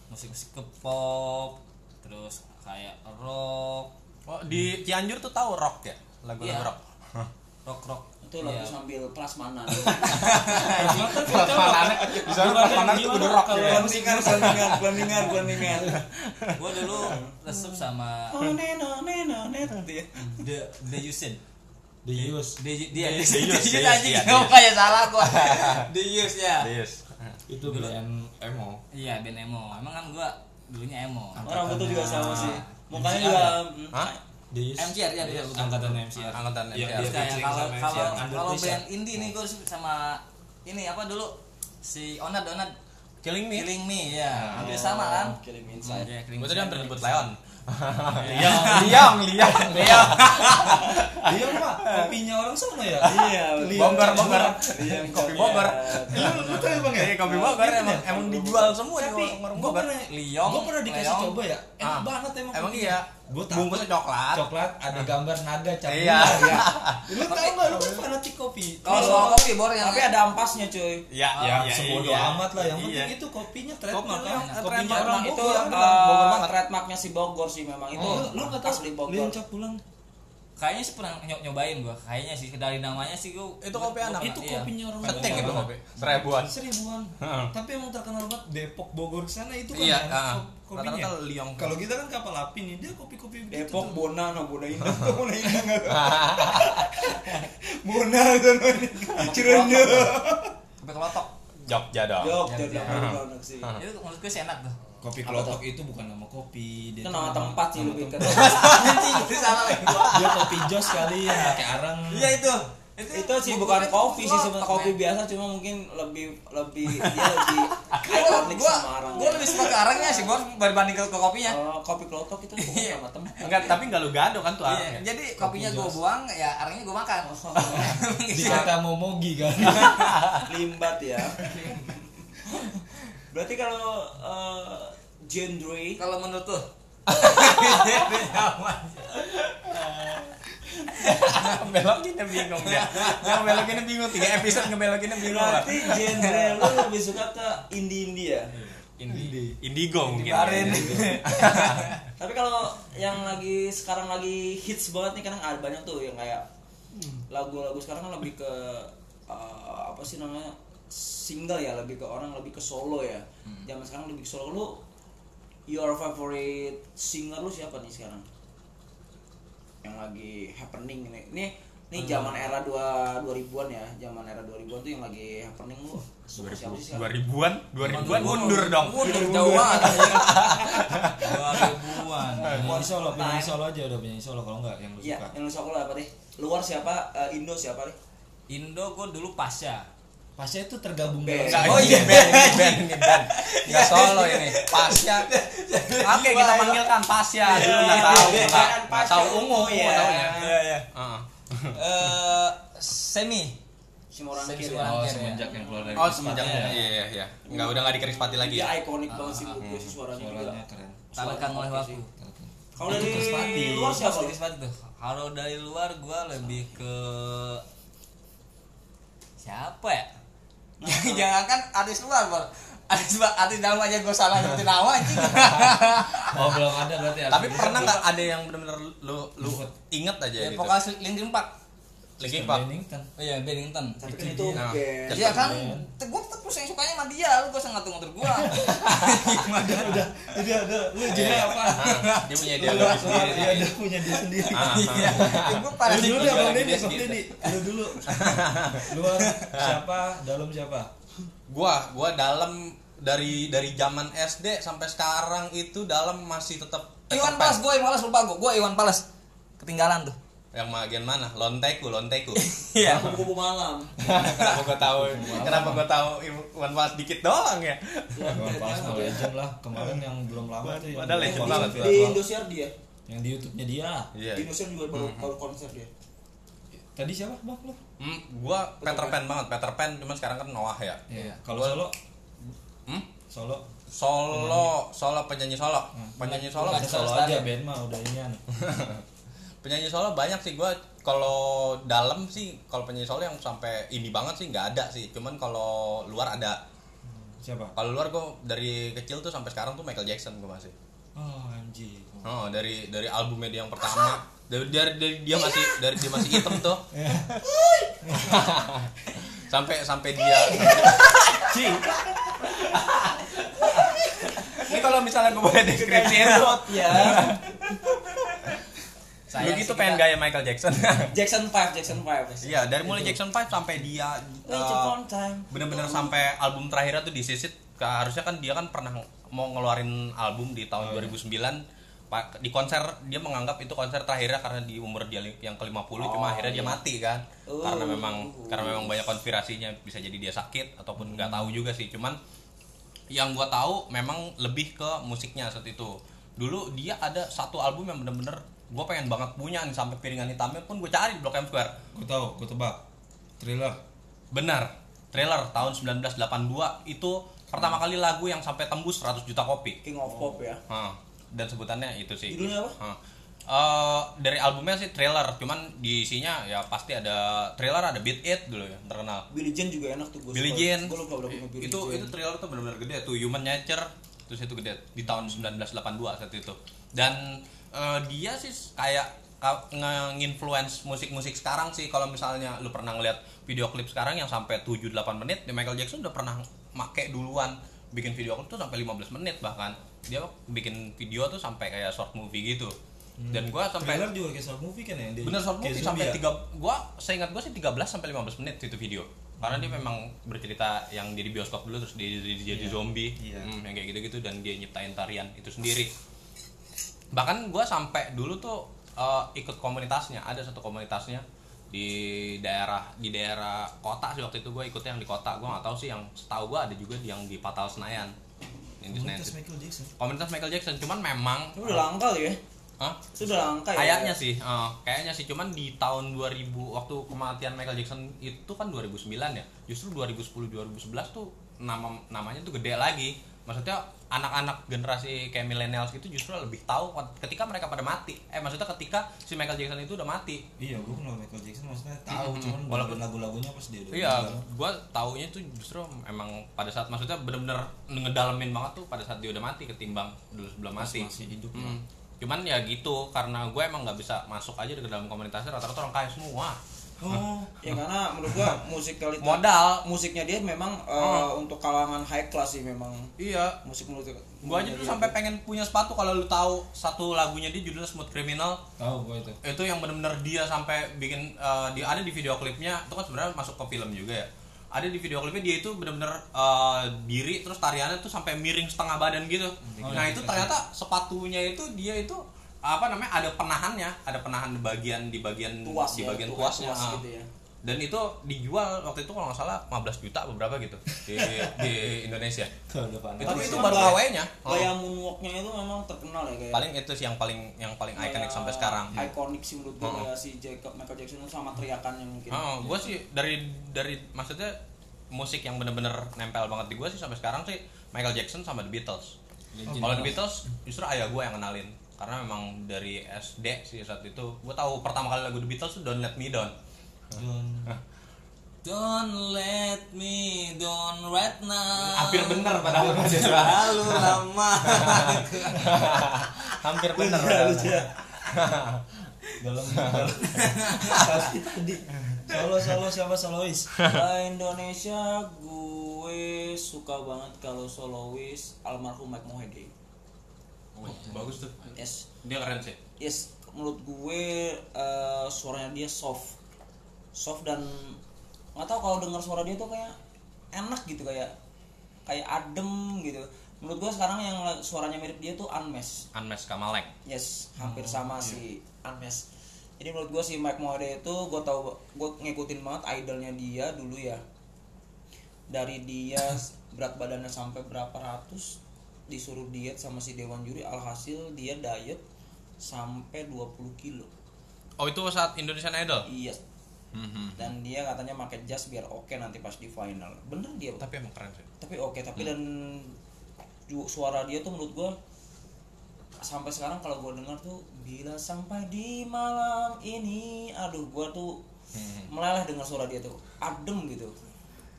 musik musik ke pop terus kayak rock. Oh, di Cianjur tuh tahu rock ya? Lagu-lagu Iya. rock. rock rock Itu lagu Iya. sambil prasmanan. Di sana prasmanan tuh kudu rock. Pelandingan, pelandingan, pelandingan, pelandingan. gua dulu resep sama Oh, nena. Gitu ya. the the Yusin The Use the dia The the The anjing iya, The Gua Yus. kayak salah gua the Yus ya Yes. itu band emo iya band emo emang kan gua dulunya emo Orang betul juga sama sih. Mukanya MCR juga ya? mm, Hah? The Use MCR ya betul betul angkatan MCR Angkatan Iya, MCR. featuring kalau kalau MCR, Under kalau band indie nih gue sama ini apa dulu si Onat Onat Killing Me. Killing Me ya hampir sama kan Killing Me Inside. Iya, Killing Gue tadi hampir nyebut Leon. Liang Liang, Liang, Liang. Liang mah kopinya orang sana ya Iya, Bogor, Bogor. Iya, Kopi iya. Bogor. lu tahu ya bang ya Iya, kopi Bogor emang emang dijual semua di tapi warung gue Bogor. pernah Liong, gue pernah dikasih coba ya enak Ah. banget emang Emang iya. Gue tahu Bungkusnya coklat. coklat ada gambar naga cap Iya. ya. lu tau gak lu kan fanatik kopi kalau soal kopi bor yang Tapi ada ampasnya, cuy. Iya, ya iya, sebodoh iya. amat lah yang Iya. penting itu kopinya Kopi trademark kan yang kopinya orang itu Bogor uh, Bogor banget. trademarknya si Bogor sih memang itu Oh, lu nggak tahu asli Bogor. Pulang kayaknya sih pernah ny- nyobain gue kayaknya sih dari namanya sih gue Itu kopi anak. itu Iya. kopinya orang Bogor. itu kopi. Seribuan. seribuan Heeh. tapi emang terkenal banget Depok Bogor sana itu kan Iya, ya, ah. kop- kopinya Liong. kalau kita kan kapal api nih dia kopi-kopi Depok. Bona no Bona Indah tuh Bona Indah nggak Bona tuh Cirenyo kopi kelotok Jogja dong. Iya, iya. anak sih itu menurut gue sih enak tuh kopi Apa kelotok itu bukan nama kopi dia itu nama tempat sih nama lebih ke itu salah lagi dia kopi jos kali yang pakai arang. Iya itu. Itu sih bukan kopi sih sebenarnya kopi biasa cuma mungkin lebih lebih dia lebih gua ikonik gua, sama orang gua lebih suka ke arangnya sih bor dibanding ke, ke kopinya. Oh, kopi kelotok itu bukan Iya. sama tempat Enggak, tapi enggak lu gado kan tuh Iya, arahnya. jadi kopinya gue buang, ya arangnya gue makan. dikata momogi kan. Limbat ya berarti kalau eh, genre? Kalau menurut tuh, belokinnya bingung dia. Yang belokinnya bingung tiga episode ngebelokinnya bingung berarti genre lu lebih suka ke indie. Indie. Ya Indi, Indigo mungkin. Kemarin. tapi kalau yang lagi sekarang lagi hits banget nih kadang ada banyak tuh yang kayak lagu-lagu sekarang kan lebih ke eh, apa sih namanya single ya lebih ke orang lebih ke solo ya zaman sekarang lebih ke solo lu your favorite singer lu siapa nih sekarang yang lagi happening nih ini ini zaman era dua 2000-an ya zaman era 2000-an tuh yang lagi happening lu Dua ribuan, dua ribuan mundur dong. Mundur jauh banget. Dua ribuan. penyanyi solo penyanyi solo aja udah penyanyi solo kalau enggak yang lu Iya, suka yang lu suka lu apa deh? Luar siapa? Eh, Indo siapa deh? Indo gue dulu pasca. Pasnya itu tergabung dalam Oh iya, band, ini band, ini band. Enggak solo ini. Pasya. Oke, kita panggilkan Pasya. Dulu enggak tahu, enggak enggak tahu ungu, Iya. taunya. Iya iya. Heeh. Eh semi. Si Moran Saya Kir bisa ya. oh semenjak ya. yang keluar dari Oh, semenjak ya. iya iya iya. Enggak udah enggak dikeris pati lagi ya. ikonik banget sih menurut gue sih suaranya suaranya keren Talakan oleh waktu. Kalau dari luar siapa? Krispati tuh? Kalau dari luar gue lebih ke siapa ya? Jangan kan artis luar, Bor. Artis luar, artis dalam aja gue salah nyebutin nama anjing. oh belum ada berarti Tapi pernah enggak ada yang benar-benar lu lu inget aja ya gitu? pokoknya Linkin Park. Linkin Park. Bennington. Oh iya, Bennington. Tapi kan itu Nah, band. Just Iya kan, gue tetep terus yang sukanya sama dia, lu gak usah ngatur-ngatur gue udah udah udah udah lu jadi apa? Ah, Dia punya ideologi sendiri. dia ada punya dia sendiri. Ah, Iya, gue pada lu dulu deh bang dia bang. Deddy lu dulu. Luar siapa dalam siapa? Gua gua dalam dari dari zaman SD sampai sekarang itu dalam masih tetap Iwan Pales, gue Iwan Pales lupa gue, gue Iwan Pales Ketinggalan tuh yang bagian mana? Lonteku, Lonteku. Iya Kubu malam. kenapa gua tahu? kenapa gua tahu Iwan Fals dikit doang ya? Iwan Fals mah legend lah kemarin yang belum lama tuh yang Padahal legend banget, di- Indosiar dia. yang di YouTube-nya dia Iya. Di Indosiar juga baru baru konser dia. tadi siapa bang lu Hmm, gua Peter Pan banget, Peter Pan cuman sekarang kan Noah ya. Iya. kalau solo Hmm? solo Solo, solo penyanyi solo. Hmm. Penyanyi solo Bukan solo aja band mah udah inian penyanyi solo banyak sih gua kalau dalam sih kalau penyanyi solo yang sampai ini banget sih nggak ada sih. Cuman kalau luar ada. Siapa? Kalau luar gue dari kecil tuh sampai sekarang tuh Michael Jackson gue masih. Oh MG oh dari dari albumnya dia yang pertama. Dari, dari, dari dia masih dari dia masih hitam tuh. Sampai sampai dia ini kalau misalnya gue boleh deskripsiin tuh ya lu gitu pengen gaya Michael Jackson. Jackson 5 Jackson 5 iya dari mulai Jackson 5 sampai dia uh, bener-bener sampai album terakhirnya tuh disisit harusnya kan dia kan pernah mau ngeluarin album di tahun 2009 Pak di konser dia menganggap itu konser terakhirnya karena di umur dia yang ke-50 cuma akhirnya dia mati kan. Karena memang karena memang banyak konspirasinya bisa jadi dia sakit ataupun nggak tahu juga sih. Cuman yang gua tahu memang lebih ke musiknya saat itu. Dulu dia ada satu album yang bener-bener gue pengen banget punya nih sampai piringan hitamnya pun gue cari di Blok M Square gue tahu gue tebak thriller Benar. Trailer tahun 1982 itu pertama kali lagu yang sampai tembus 100 juta kopi. King of Pop ya Hah. Dan sebutannya itu sih. Judulnya apa? Hah. Eh, dari albumnya sih trailer, cuman di isinya ya pasti ada trailer ada Beat It dulu ya terkenal. Billie Jean juga enak tuh gue Billie Jean gue lupa udah punya Billie itu Jean itu trailer tuh benar-benar gede tuh Human Nature terus itu gede di tahun 1982 saat itu dan eh, dia sih kayak ka- nge-influence musik-musik sekarang sih. Kalau misalnya lu pernah ngeliat video klip sekarang yang sampai 7-8 menit di Michael Jackson udah pernah make duluan bikin video klip tuh sampai 15 menit bahkan. Dia bikin video tuh sampai kayak short movie gitu. Dan gua sampai trailer juga kayak short movie kan ya? Dia bener short movie sampai ya? tiga gua seingat gua sih 13 sampai 15 menit itu video. Karena dia memang bercerita yang di bioskop dulu terus dia jadi, jadi Iya. zombie Iya. Hmm, yang kayak gitu-gitu dan dia nyiptain tarian itu sendiri bahkan gua sampai dulu tuh eh, ikut komunitasnya. Ada satu komunitasnya di daerah di daerah kota sih waktu itu. Gue ikutnya yang di kota. Gue nggak tahu sih yang setahu gue ada juga yang di Patal Senayan. Yang di Senayan. Komunitas Michael Jackson. Komunitas Michael Jackson. Cuman memang Itu udah langka ya? Hah? itu udah langka ya? Kayaknya sih, eh, kayaknya sih. Cuman di tahun 2000 waktu kematian Michael Jackson itu kan 2009 ya. Justru 2010 2011 tuh nama namanya tuh gede lagi. Maksudnya anak-anak generasi kayak millennials gitu justru lebih tahu ketika mereka pada mati. Eh maksudnya ketika si Michael Jackson itu udah mati. iya gue kenal Michael Jackson maksudnya tahu Mm-mm. cuman Walaupun- lagu-lagunya pas dia udah Iya, gua taunya tuh justru emang pada saat maksudnya bener-bener ngedalemin banget tuh pada saat dia udah mati ketimbang dulu sebelum Pas mati. masih hidup ya. Hmm. Cuman ya gitu karena gue emang nggak bisa masuk aja ke dalam komunitasnya rata-rata orang kaya semua. Oh ya karena menurut gua musikalitas Modal. musiknya dia memang Oh. untuk kalangan high class sih memang. Iya. musik menurut Gua. Aja tuh sampai pengen punya sepatu kalau lu tahu satu lagunya dia judulnya Smooth Criminal. Tahu gue itu. Itu yang bener-bener dia sampai bikin eh, di ada di video klipnya. Itu kan sebenarnya masuk ke film juga ya. Ada di video klipnya dia itu bener-bener eh, diri terus tariannya tuh sampai miring setengah badan gitu. Oh, nah iya, itu ternyata sepatunya itu dia itu apa namanya ada penahannya ada penahan di bagian di bagian tuas di ya, bagian tuas, tuasnya tuas ah. gitu ya. Dan itu dijual waktu itu kalau nggak salah 15 juta beberapa gitu di, di Indonesia. Itu Tapi itu baru KW-nya gaya moonwalknya itu memang terkenal ya kayak paling itu sih yang paling yang paling ikonik sampai sekarang. ikonik sih menurut gua Oh. kayak si Jacob Michael Jackson itu sama teriakannya mungkin. Oh gue sih dari dari maksudnya musik yang bener-bener nempel banget di gue sih sampai sekarang sih Michael Jackson sama The Beatles. Kalau The. Beatles justru ayah gue yang kenalin karena memang dari SD sih saat itu. Gue tahu pertama kali lagu The Beatles tuh Don't Let Me Down. Don't let me down right now. hampir bener padahal Terlalu lama. hampir bener padahal. dalam tadi. Solo solo siapa solois? Indonesia gue suka banget kalau solois almarhum Mike Mohede Oh, bagus tuh. Yes. Dia keren sih. Yes menurut gue eh, suaranya dia soft. Soft dan nggak tahu kalau dengar suara dia tuh kayak enak gitu kayak kayak adem gitu. Menurut gue sekarang yang suaranya mirip dia tuh Unmesh. Unmesh Kamalek. Yes hampir sama si Unmesh. Jadi menurut gue si Mike Mohede itu gue tahu gue ngikutin banget idolnya dia dulu ya. Dari dia berat badannya sampai berapa ratus disuruh diet sama si Dewan Juri alhasil dia diet sampai 20 kilo. Oh itu saat Indonesian Idol? Iya. Mhm. dan dia katanya pakai jas biar oke nanti pas di final. Bener dia tapi emang keren sih. Tapi oke tapi dan ju- suara dia tuh menurut gua sampai sekarang kalau gue dengar tuh bila sampai di malam ini. Aduh gue tuh meleleh dengar suara dia tuh. Adem gitu.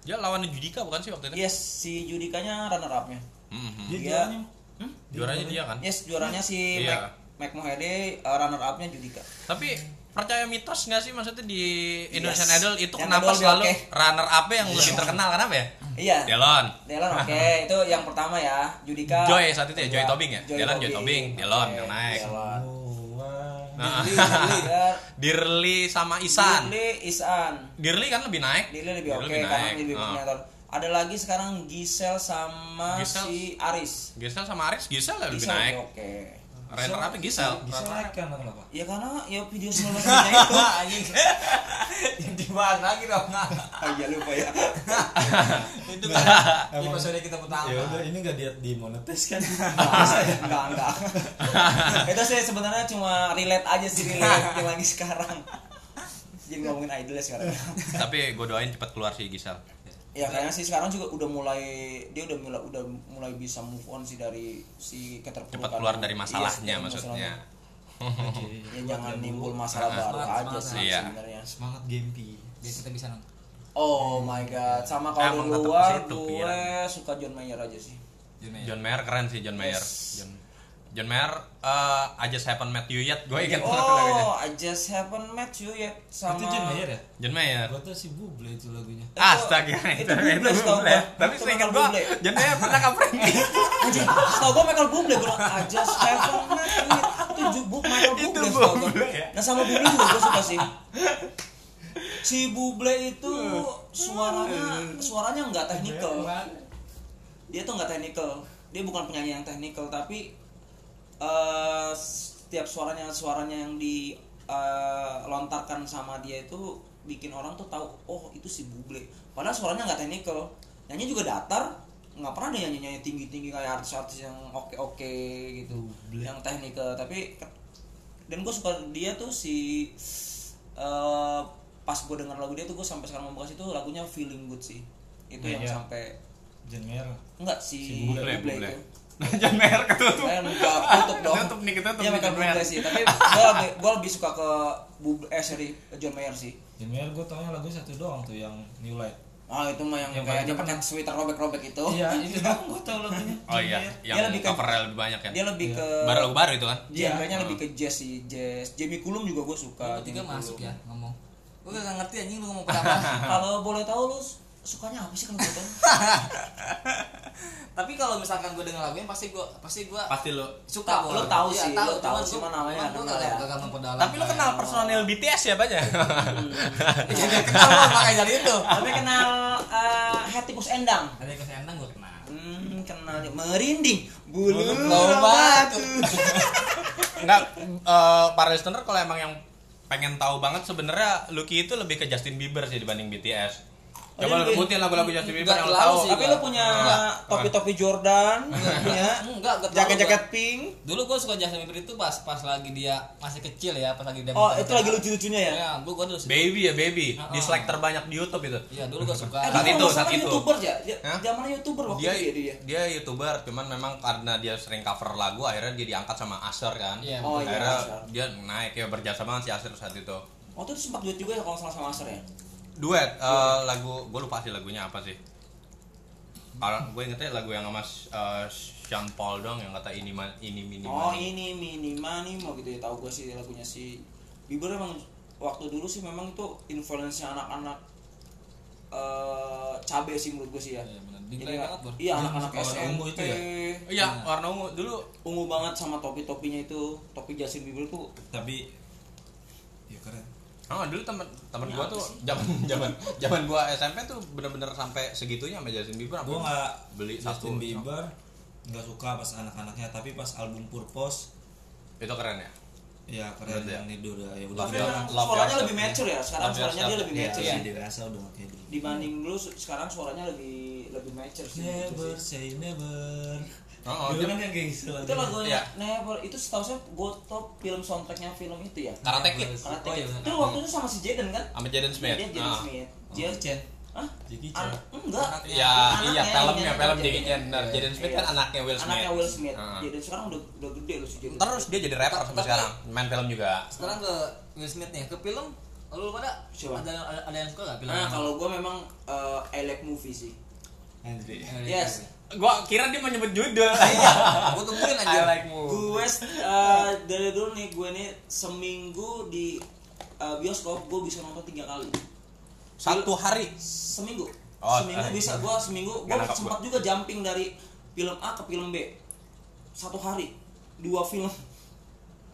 Dia lawan Judika bukan sih waktu itu? yes si Judikanya runner upnya Mhm. Dia Dia- juaranya Hmm? Juaranya dia kan. yes juaranya si Iya. Mac Mac Mohede uh, runner upnya Judika Tapi percaya mitos nggak sih maksudnya di Indonesian Yes. Idol itu Yang kenapa selalu oke. runner up yang lebih terkenal kenapa ya? iya Delon. Delon oke itu yang pertama ya Judika Joy saat itu ya, Joy Kedua, Tobing ya? Delon, Joy Tobing, Delon yang naik. Delon. Nah, Dirli, Dirli, ya. Dirli sama Isan. Dirli, Isan Dirli kan lebih naik. Dirli lebih oke Dirli karena lebih Ah. Ada lagi sekarang Gisel sama Gisel. si Aris Gisel sama Aris, Gisel lebih Gisel naik. oke Runner up Gisel. Bisa naik kan kenapa? ya karena ya video 19 menitnya itu anjing yang dibahas lagi dong ah ya lupa ya itu kan episode kita pertama Ya udah ini nggak dia dimonetis kan? enggak enggak itu sih sebenarnya cuma relate aja sih relate yang lagi sekarang jadi ngomongin idol ya sekarang Tapi gue doain cepat keluar sih Gisel. Ya kayaknya sih sekarang juga udah mulai dia udah mulai udah mulai bisa move on sih dari si keterpurukan Cepat keluar dari Iya, masalahnya dari maksudnya. masalahnya. ya jangan nimbul masalah baru Semangat, aja semangat. sih Iya. sebenarnya Semangat Gempi. biar kita bisa nonton oh my god sama kalau Emang di tetep luar gue suka John Mayer aja sih Juni ya. John Mayer keren sih John Mayer. Yes. John, John Mayer eh I just haven't met you yet. Gue lagunya. oh I just haven't met you yet sama Itu John Mayer ya? John Mayer. Gua tuh si Buble itu lagunya. Astaga, itu itu itu Buble setahu Buble. gua. Tapi Itu seingat gue. John Mayer pernah cover. Anjing, setahu gue Michael Bublé gue I just haven't met you yet itu jubuk Michael setahu gue ya? nah sama Bublé juga gue suka sih si Bublé itu suaranya suaranya nggak technical dia tuh nggak technical dia bukan penyanyi yang technical tapi eh, setiap suaranya suaranya yang dilontarkan sama dia itu bikin orang tuh tahu oh itu si Bublé padahal suaranya nggak technical nyanyi juga datar nggak pernah ada nyanyi nyanyi tinggi tinggi kayak artis-artis yang oke oke gitu Bublé. yang technical tapi dan gue suka dia tuh si eh, pas gue denger lagu dia tuh gue sampai sekarang membekas itu lagunya feeling good sih itu yang Iya. sampai Mayer. Enggak si, Si Bublé, Bublé Bublé. itu. John Mayer ketutup. Saya enggak tutup dong. Tutup nih, ketutup Iya nih, Michael John Mayer. Bublé sih, tapi gua lebih gua lebih suka ke Bublé eh sorry John Mayer sih. John Mayer gue taunya lagu satu doang tuh yang New Light. Ah itu mah yang, Yang kayak dia pakai sweater robek-robek itu. Iya, itu doang gue tau lagunya. Oh iya, yang Dia lebih ke- covernya lebih banyak kan. Dia lebih ke Baru lagu baru itu kan. Iya, Iya. lebih ke jazz sih, jazz. Jamie Cullum juga gue suka. Lu tiga Jamie masuk ya ngomong gue gak ngerti anjing lu ngomong apa Kalau boleh tahu lu sukanya apa sih kalau gitu? tapi kalau misalkan gue denger lagunya pasti gue pasti gue Pasti lu. suka Tahu- gua. lu tahu Iya, sih, lu tahu gua- mana namanya, kenal gak ya. gak memperdalam Tapi lu kayak kenal lo. personil BTS ya banyak. Iya, dia kenal lo makanya dari itu Tapi kenal eh Hetikus Endang. ada yang kesendang gue kenal Hmm, kenal merinding bulu Bulu batu. Enggak eh, para listener kalau emang yang pengen tahu banget sebenarnya Lucky itu lebih ke Justin Bieber sih dibanding BTS. Oh, Coba dia lu lebih- sebutin lagu-lagu Justin Bieber Nggak yang lu tahu. sih. Tapi lu punya topi-topi Jordan, punya enggak gak jaket-jaket pink. dulu gue suka Justin Bieber itu pas pas lagi dia masih kecil ya pas lagi dia Oh, itu lagi lucu-lucunya ya? ya gue gue dulu suka Baby ya baby, dislike terbanyak di YouTube itu. iya dulu gue suka Eh, Saat itu, saat salah itu. YouTuber ya? Dia, Hah? zamannya YouTuber waktu Dia itu ya dia. dia YouTuber, cuman memang karena dia sering cover lagu akhirnya dia diangkat sama Asher kan. Iya, Oh, iya, akhirnya dia naik ya berjasa banget si Asher saat itu. Waktu itu sempat duet juga ya kalau salah sama Aser ya? Duet eh, lagu gue lupa sih lagunya apa sih. Kalau gue ingetnya lagu yang sama eh, Sean Paul dong yang kata ini ma- ini minimal. Oh ini mini mani mau gitu ya tahu gue sih lagunya si Bieber emang waktu dulu sih memang itu influence anak-anak eh cabe sih menurut gue sih ya. Iya. Jadi banget, Bor. Iya anak-anak Warna SMP. ungu itu ya? Iya, warna ungu dulu Ungu banget sama topi-topinya itu topi Justin Bieber tuh Tapi ya keren. Oh dulu temen temen gua tuh zaman zaman zaman gua SMP tuh bener-bener sampai segitunya sama Justin Bieber. Gue nggak beli Justin satu. Bieber nggak suka pas anak-anaknya tapi pas album Purpose Itu keren ya. ya keren Bener ya? yang itu udah ya udah tapi suaranya lebih mature ya sekarang Love suaranya dia lebih ya, mature ya. sih dewasa udah kayak dibanding dulu sekarang suaranya lebih lebih mature sih gue never sih. say never Oh, Dulu kan yang kayak gitu itu lagunya. Iya. Never itu setahu saya gue top film soundtracknya film itu ya Karate Kid Karate Oh, iya, Kid. itu waktu itu sama si Jaden kan sama Jaden Smith. dia Jaden Ah. Smith dia dia Chen Hah? Jackie Chan. An- enggak. Ya, iya filmnya film Jaden. Jackie Chan. Benar, Iya. Jaden Smith Iya. kan anaknya Will Smith. Anaknya Will Smith. Heeh. Jaden sekarang udah udah gede loh si Jaden. Terus dia jadi rapper sampai sekarang, main film juga. sekarang ke Will Smith nih ke film lu pada Siapa? ada ada, ada yang suka gak film Nah, kalau gue memang uh, I like movie sih. Andre. Yes. Gua kira dia mau nyebut judul. gue tungguin aja I like. Gue uh, dari dulu nih gue nih seminggu di uh, bioskop gue bisa nonton tiga kali. Satu hari. Seminggu. Oh, seminggu eh. bisa gue seminggu gue sempat juga jumping dari film A ke film B. Satu hari dua film.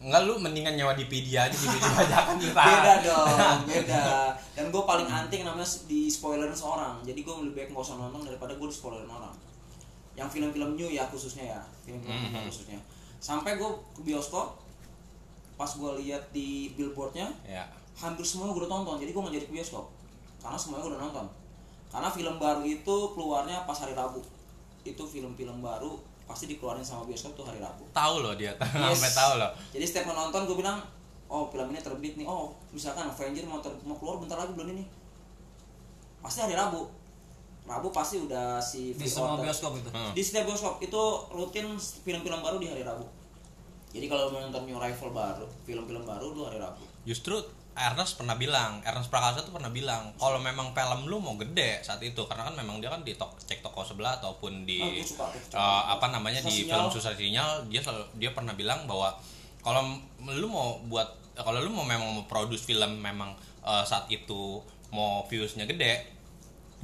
Enggak lu mendingan nyawa di Pedia aja di Pedia bajakan kita. beda dong beda dan gue paling anti yang namanya di spoilerin seorang jadi gue lebih baik nggak usah nonton daripada gue di spoilerin orang yang film-film new ya khususnya ya film-film new Mhm. khususnya sampai gue ke bioskop pas gue lihat di billboardnya Ya. hampir semua gue udah tonton jadi gue nggak jadi ke bioskop karena semuanya gue udah nonton karena film baru itu keluarnya pas hari Rabu itu film-film baru pasti dikeluarin sama bioskop tuh hari Rabu Tahu loh dia, Yes. sampai tahu loh. jadi setiap mau nonton gue bilang, oh film ini terbit nih. Oh misalkan Avenger mau ter- mau keluar bentar lagi bulan ini. Pasti hari Rabu. Rabu pasti udah si di semua order. bioskop itu Hmm. Di setiap bioskop itu rutin film-film baru di hari Rabu. Jadi kalau mau nonton new arrival baru, film-film baru lu hari Rabu. Justru Ernest pernah bilang, Ernest Prakasa tuh pernah bilang, kalau memang film lu mau gede saat itu, karena kan memang dia kan di tok, cek toko sebelah ataupun di Ah, gua suka suka. eh, apa namanya Susah di sinyal. film susah sinyal, dia selalu, dia pernah bilang bahwa kalau lu mau buat kalau lu mau memang mau produce film memang eh, saat itu mau viewsnya gede,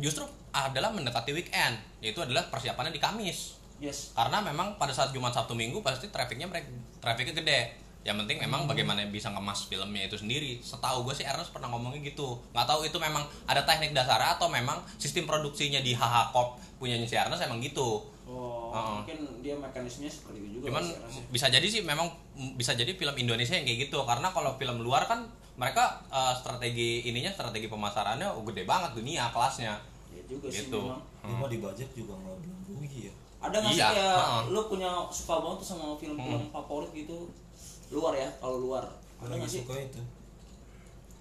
justru adalah mendekati weekend, yaitu adalah persiapannya di Kamis Yes. karena memang pada saat Jumat Sabtu Minggu pasti trafficnya mereka trafficnya gede yang penting memang Hmm. bagaimana bisa ngemas filmnya itu sendiri setahu gue sih Ernest pernah ngomongnya gitu nggak tahu itu memang ada teknik dasar atau memang sistem produksinya di HH Corp punyanya si Ernest emang gitu Oh, Heeh. mungkin dia mekanismenya seperti itu juga. cuman sih, rasanya. bisa jadi sih memang bisa jadi film Indonesia yang kayak gitu karena kalau film luar kan mereka eh, strategi ininya strategi pemasarannya oh, gede banget dunia kelasnya juga sih gitu memang. Cuma dibajak juga nggak belum rugi ya. Ada nggak Iya, sih ya heeh. lu punya suka banget tuh sama film-film favorit gitu luar ya kalau luar ada nggak sih? suka itu.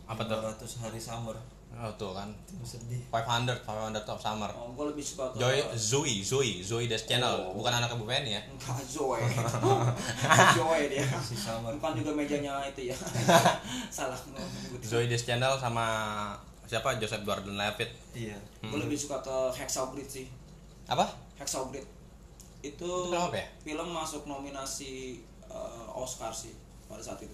apa tuh 200 hari summer. oh, tuh kan Itu sedih. 500 500 of summer Oh, gue lebih suka ke Joy Zoe Zoe Zoe Des Channel Oh. bukan anak ibu Penny ya Enggak, Zoe Zoe dia Si summer. Bukan juga mejanya itu ya Salah ngomong Zoe Des Channel sama siapa? Joseph Gordon-Levitt. Iya. Gue lebih suka ke Hacksaw Grid sih. Apa? Hacksaw Grid Itu Itu film apa ya? film masuk nominasi eh, Oscar sih pada saat itu.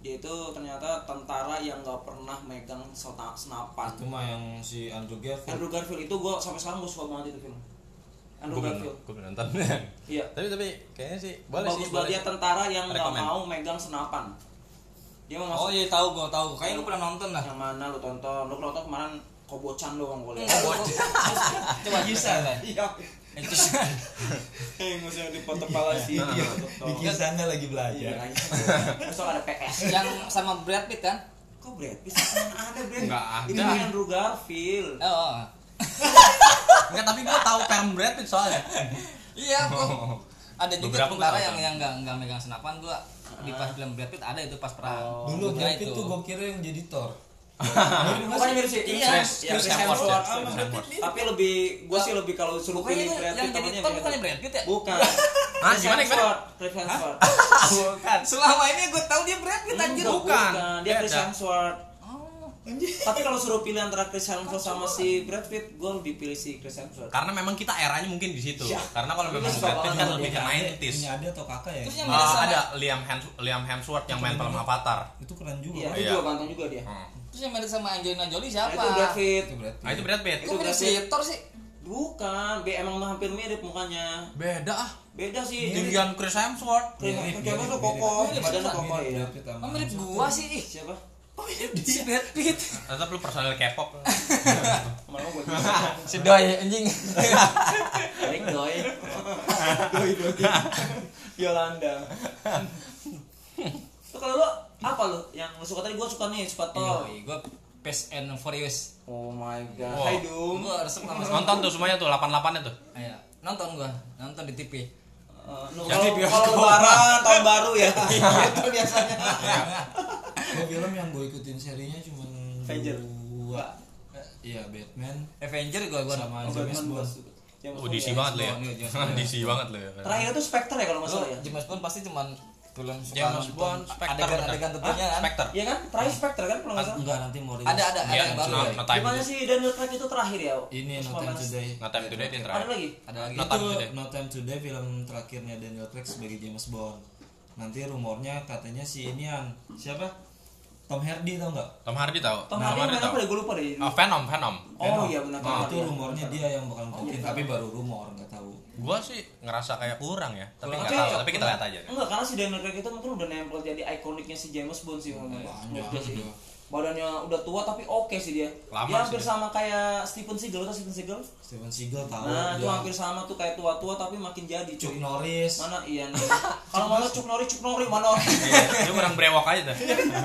Dia itu ternyata tentara yang nggak pernah megang sena- senapan. Itu mah yang si Andrew Garfield. Andrew Garfield itu gue sampai sekarang gue suka banget itu film. Andrew belum Garfield. gue nonton. Iya. Tapi tapi kayaknya sih boleh bagus sih banget boleh dia tentara yang Rekomen. mau megang senapan dia mau oh masuk. iya tahu gue tahu. Kayaknya lu pernah nonton lah yang mana lu tonton? Lu nonton kemarin kobocan doang gue lihat. Coba bisa kan iya. Itu eh nggak usah dipoto kepala sih dia Di kisahnya lagi iya belajar. besok ada PS yang sama Brad Pitt kan? Kok Brad Pitt mana ada Brad Nggak itu ada. Andrew Garfield. Oh, oh. enggak tapi gue tahu film Brad Pitt soalnya. Iya gua ada juga Beberapa tentara yang kan. yang nggak nggak megang senapan gua di pas film Brad Pitt ada itu pas perang Oh. Dulu Gua kira Brad Pitt tuh gue kira yang jadi Thor. bukan mirip sih Iya. Chris ya Chris Hemsworth tapi lebih gue sih lebih kalau suruh pilih itu Brad yang Pitt jadi namanya Thor Brad Pitt. Brad Pitt ya bukan Ah, Chris gimana, gimana? Hemsworth. Chris Hemsworth bukan selama ini gue tahu dia Brad Pitt anjir bukan. dia Chris. Hemsworth tapi kalau suruh pilih antara Chris Hemsworth sama si Brad Pitt gue lebih pilih si Chris Hemsworth karena memang kita eranya mungkin di situ Iya. karena kalau memang suka Brad Pitt kan lebih ke dia. 90s Ini ada atau kakak ya? Terus yang Ah, sama ada Liam Hems- Liam Hemsworth yang main film Avatar Itu keren juga. iya itu Iya. juga ganteng juga dia Hmm. terus yang mirip sama Angelina Jolie Nah, siapa itu Brad Pitt Itu berarti. nah itu Brad Pitt Itu mirip Brad Pitt. Thor sih bukan dia emang hampir mirip mukanya beda ah beda sih tinggian Chris Hemsworth Chris Hemsworth mirip, tuh mirip. kokoh Mirip, badannya kokoh ya Brad Pitt oh mirip Hemsworth. iya. gua sih ih siapa si Brad Pitt tetap lu personel K-pop. Si Doi anjing. Baik doi. Doi doi. Yolanda. Tuh kalau lu apa lu yang lu suka tadi? Gue suka nih suka Thor Yoi, gua Fast and Furious. Oh my god. Wow. Hai Dung. Gua sama nonton tuh semuanya tuh 88 nya tuh. Iya, nonton gua. Nonton di TV Di kalau bioskop. kalau lebaran tahun baru ya itu biasanya Gue film yang gue ikutin serinya cuma Avenger. dua iya Batman Avenger gua gua sama Oh, James Batman Bond. James Oh, DC ya. banget lo ya. Iya. DC banget lo ya. Terakhir itu Spectre ya kalau nggak Lu salah ya. James Bond pasti cuman film suka James nonton Bond, Spectre. adegan adegan tentunya kan Spectre. Iya kan? Terakhir Spectre kan kalau nggak salah. enggak nanti mau ada ada ada Iya, yang baru no, ya. no time Gimana sih Daniel Craig itu terakhir ya? ini No. Time Today No time today Ada terakhir. lagi? ada lagi No itu Time Today. No Time Today film terakhirnya Daniel Craig sebagai James Bond nanti rumornya katanya si ini yang siapa Tom Hardy tau nggak Tom Hardy tahu. Tom Hardy main tahu. apa deh? Gue lupa deh. Oh, Venom, Venom. Oh iya benar nah, itu Hardy. rumornya dia yang bakal ngikutin tapi baru rumor nggak tahu Gua sih ngerasa kayak kurang ya, tapi nggak Oke, tahu. Tapi kita lihat aja. Enggak, karena si Daniel Craig itu mungkin udah nempel jadi ikoniknya si James Bond sih Banyak, gue sih. udah. Badannya udah tua tapi oke sih dia. Lama dia hampir sih sama kayak Stephen Seagal atau Stephen Seagal? Steven Seagal tahu Nah, itu hampir sama tuh kayak tua-tua tapi makin jadi Chuck. Norris Mana iya nih. Kalau mana Cuk Nori, Cuk Nori mana? Iya, Dia kurang brewok aja tuh.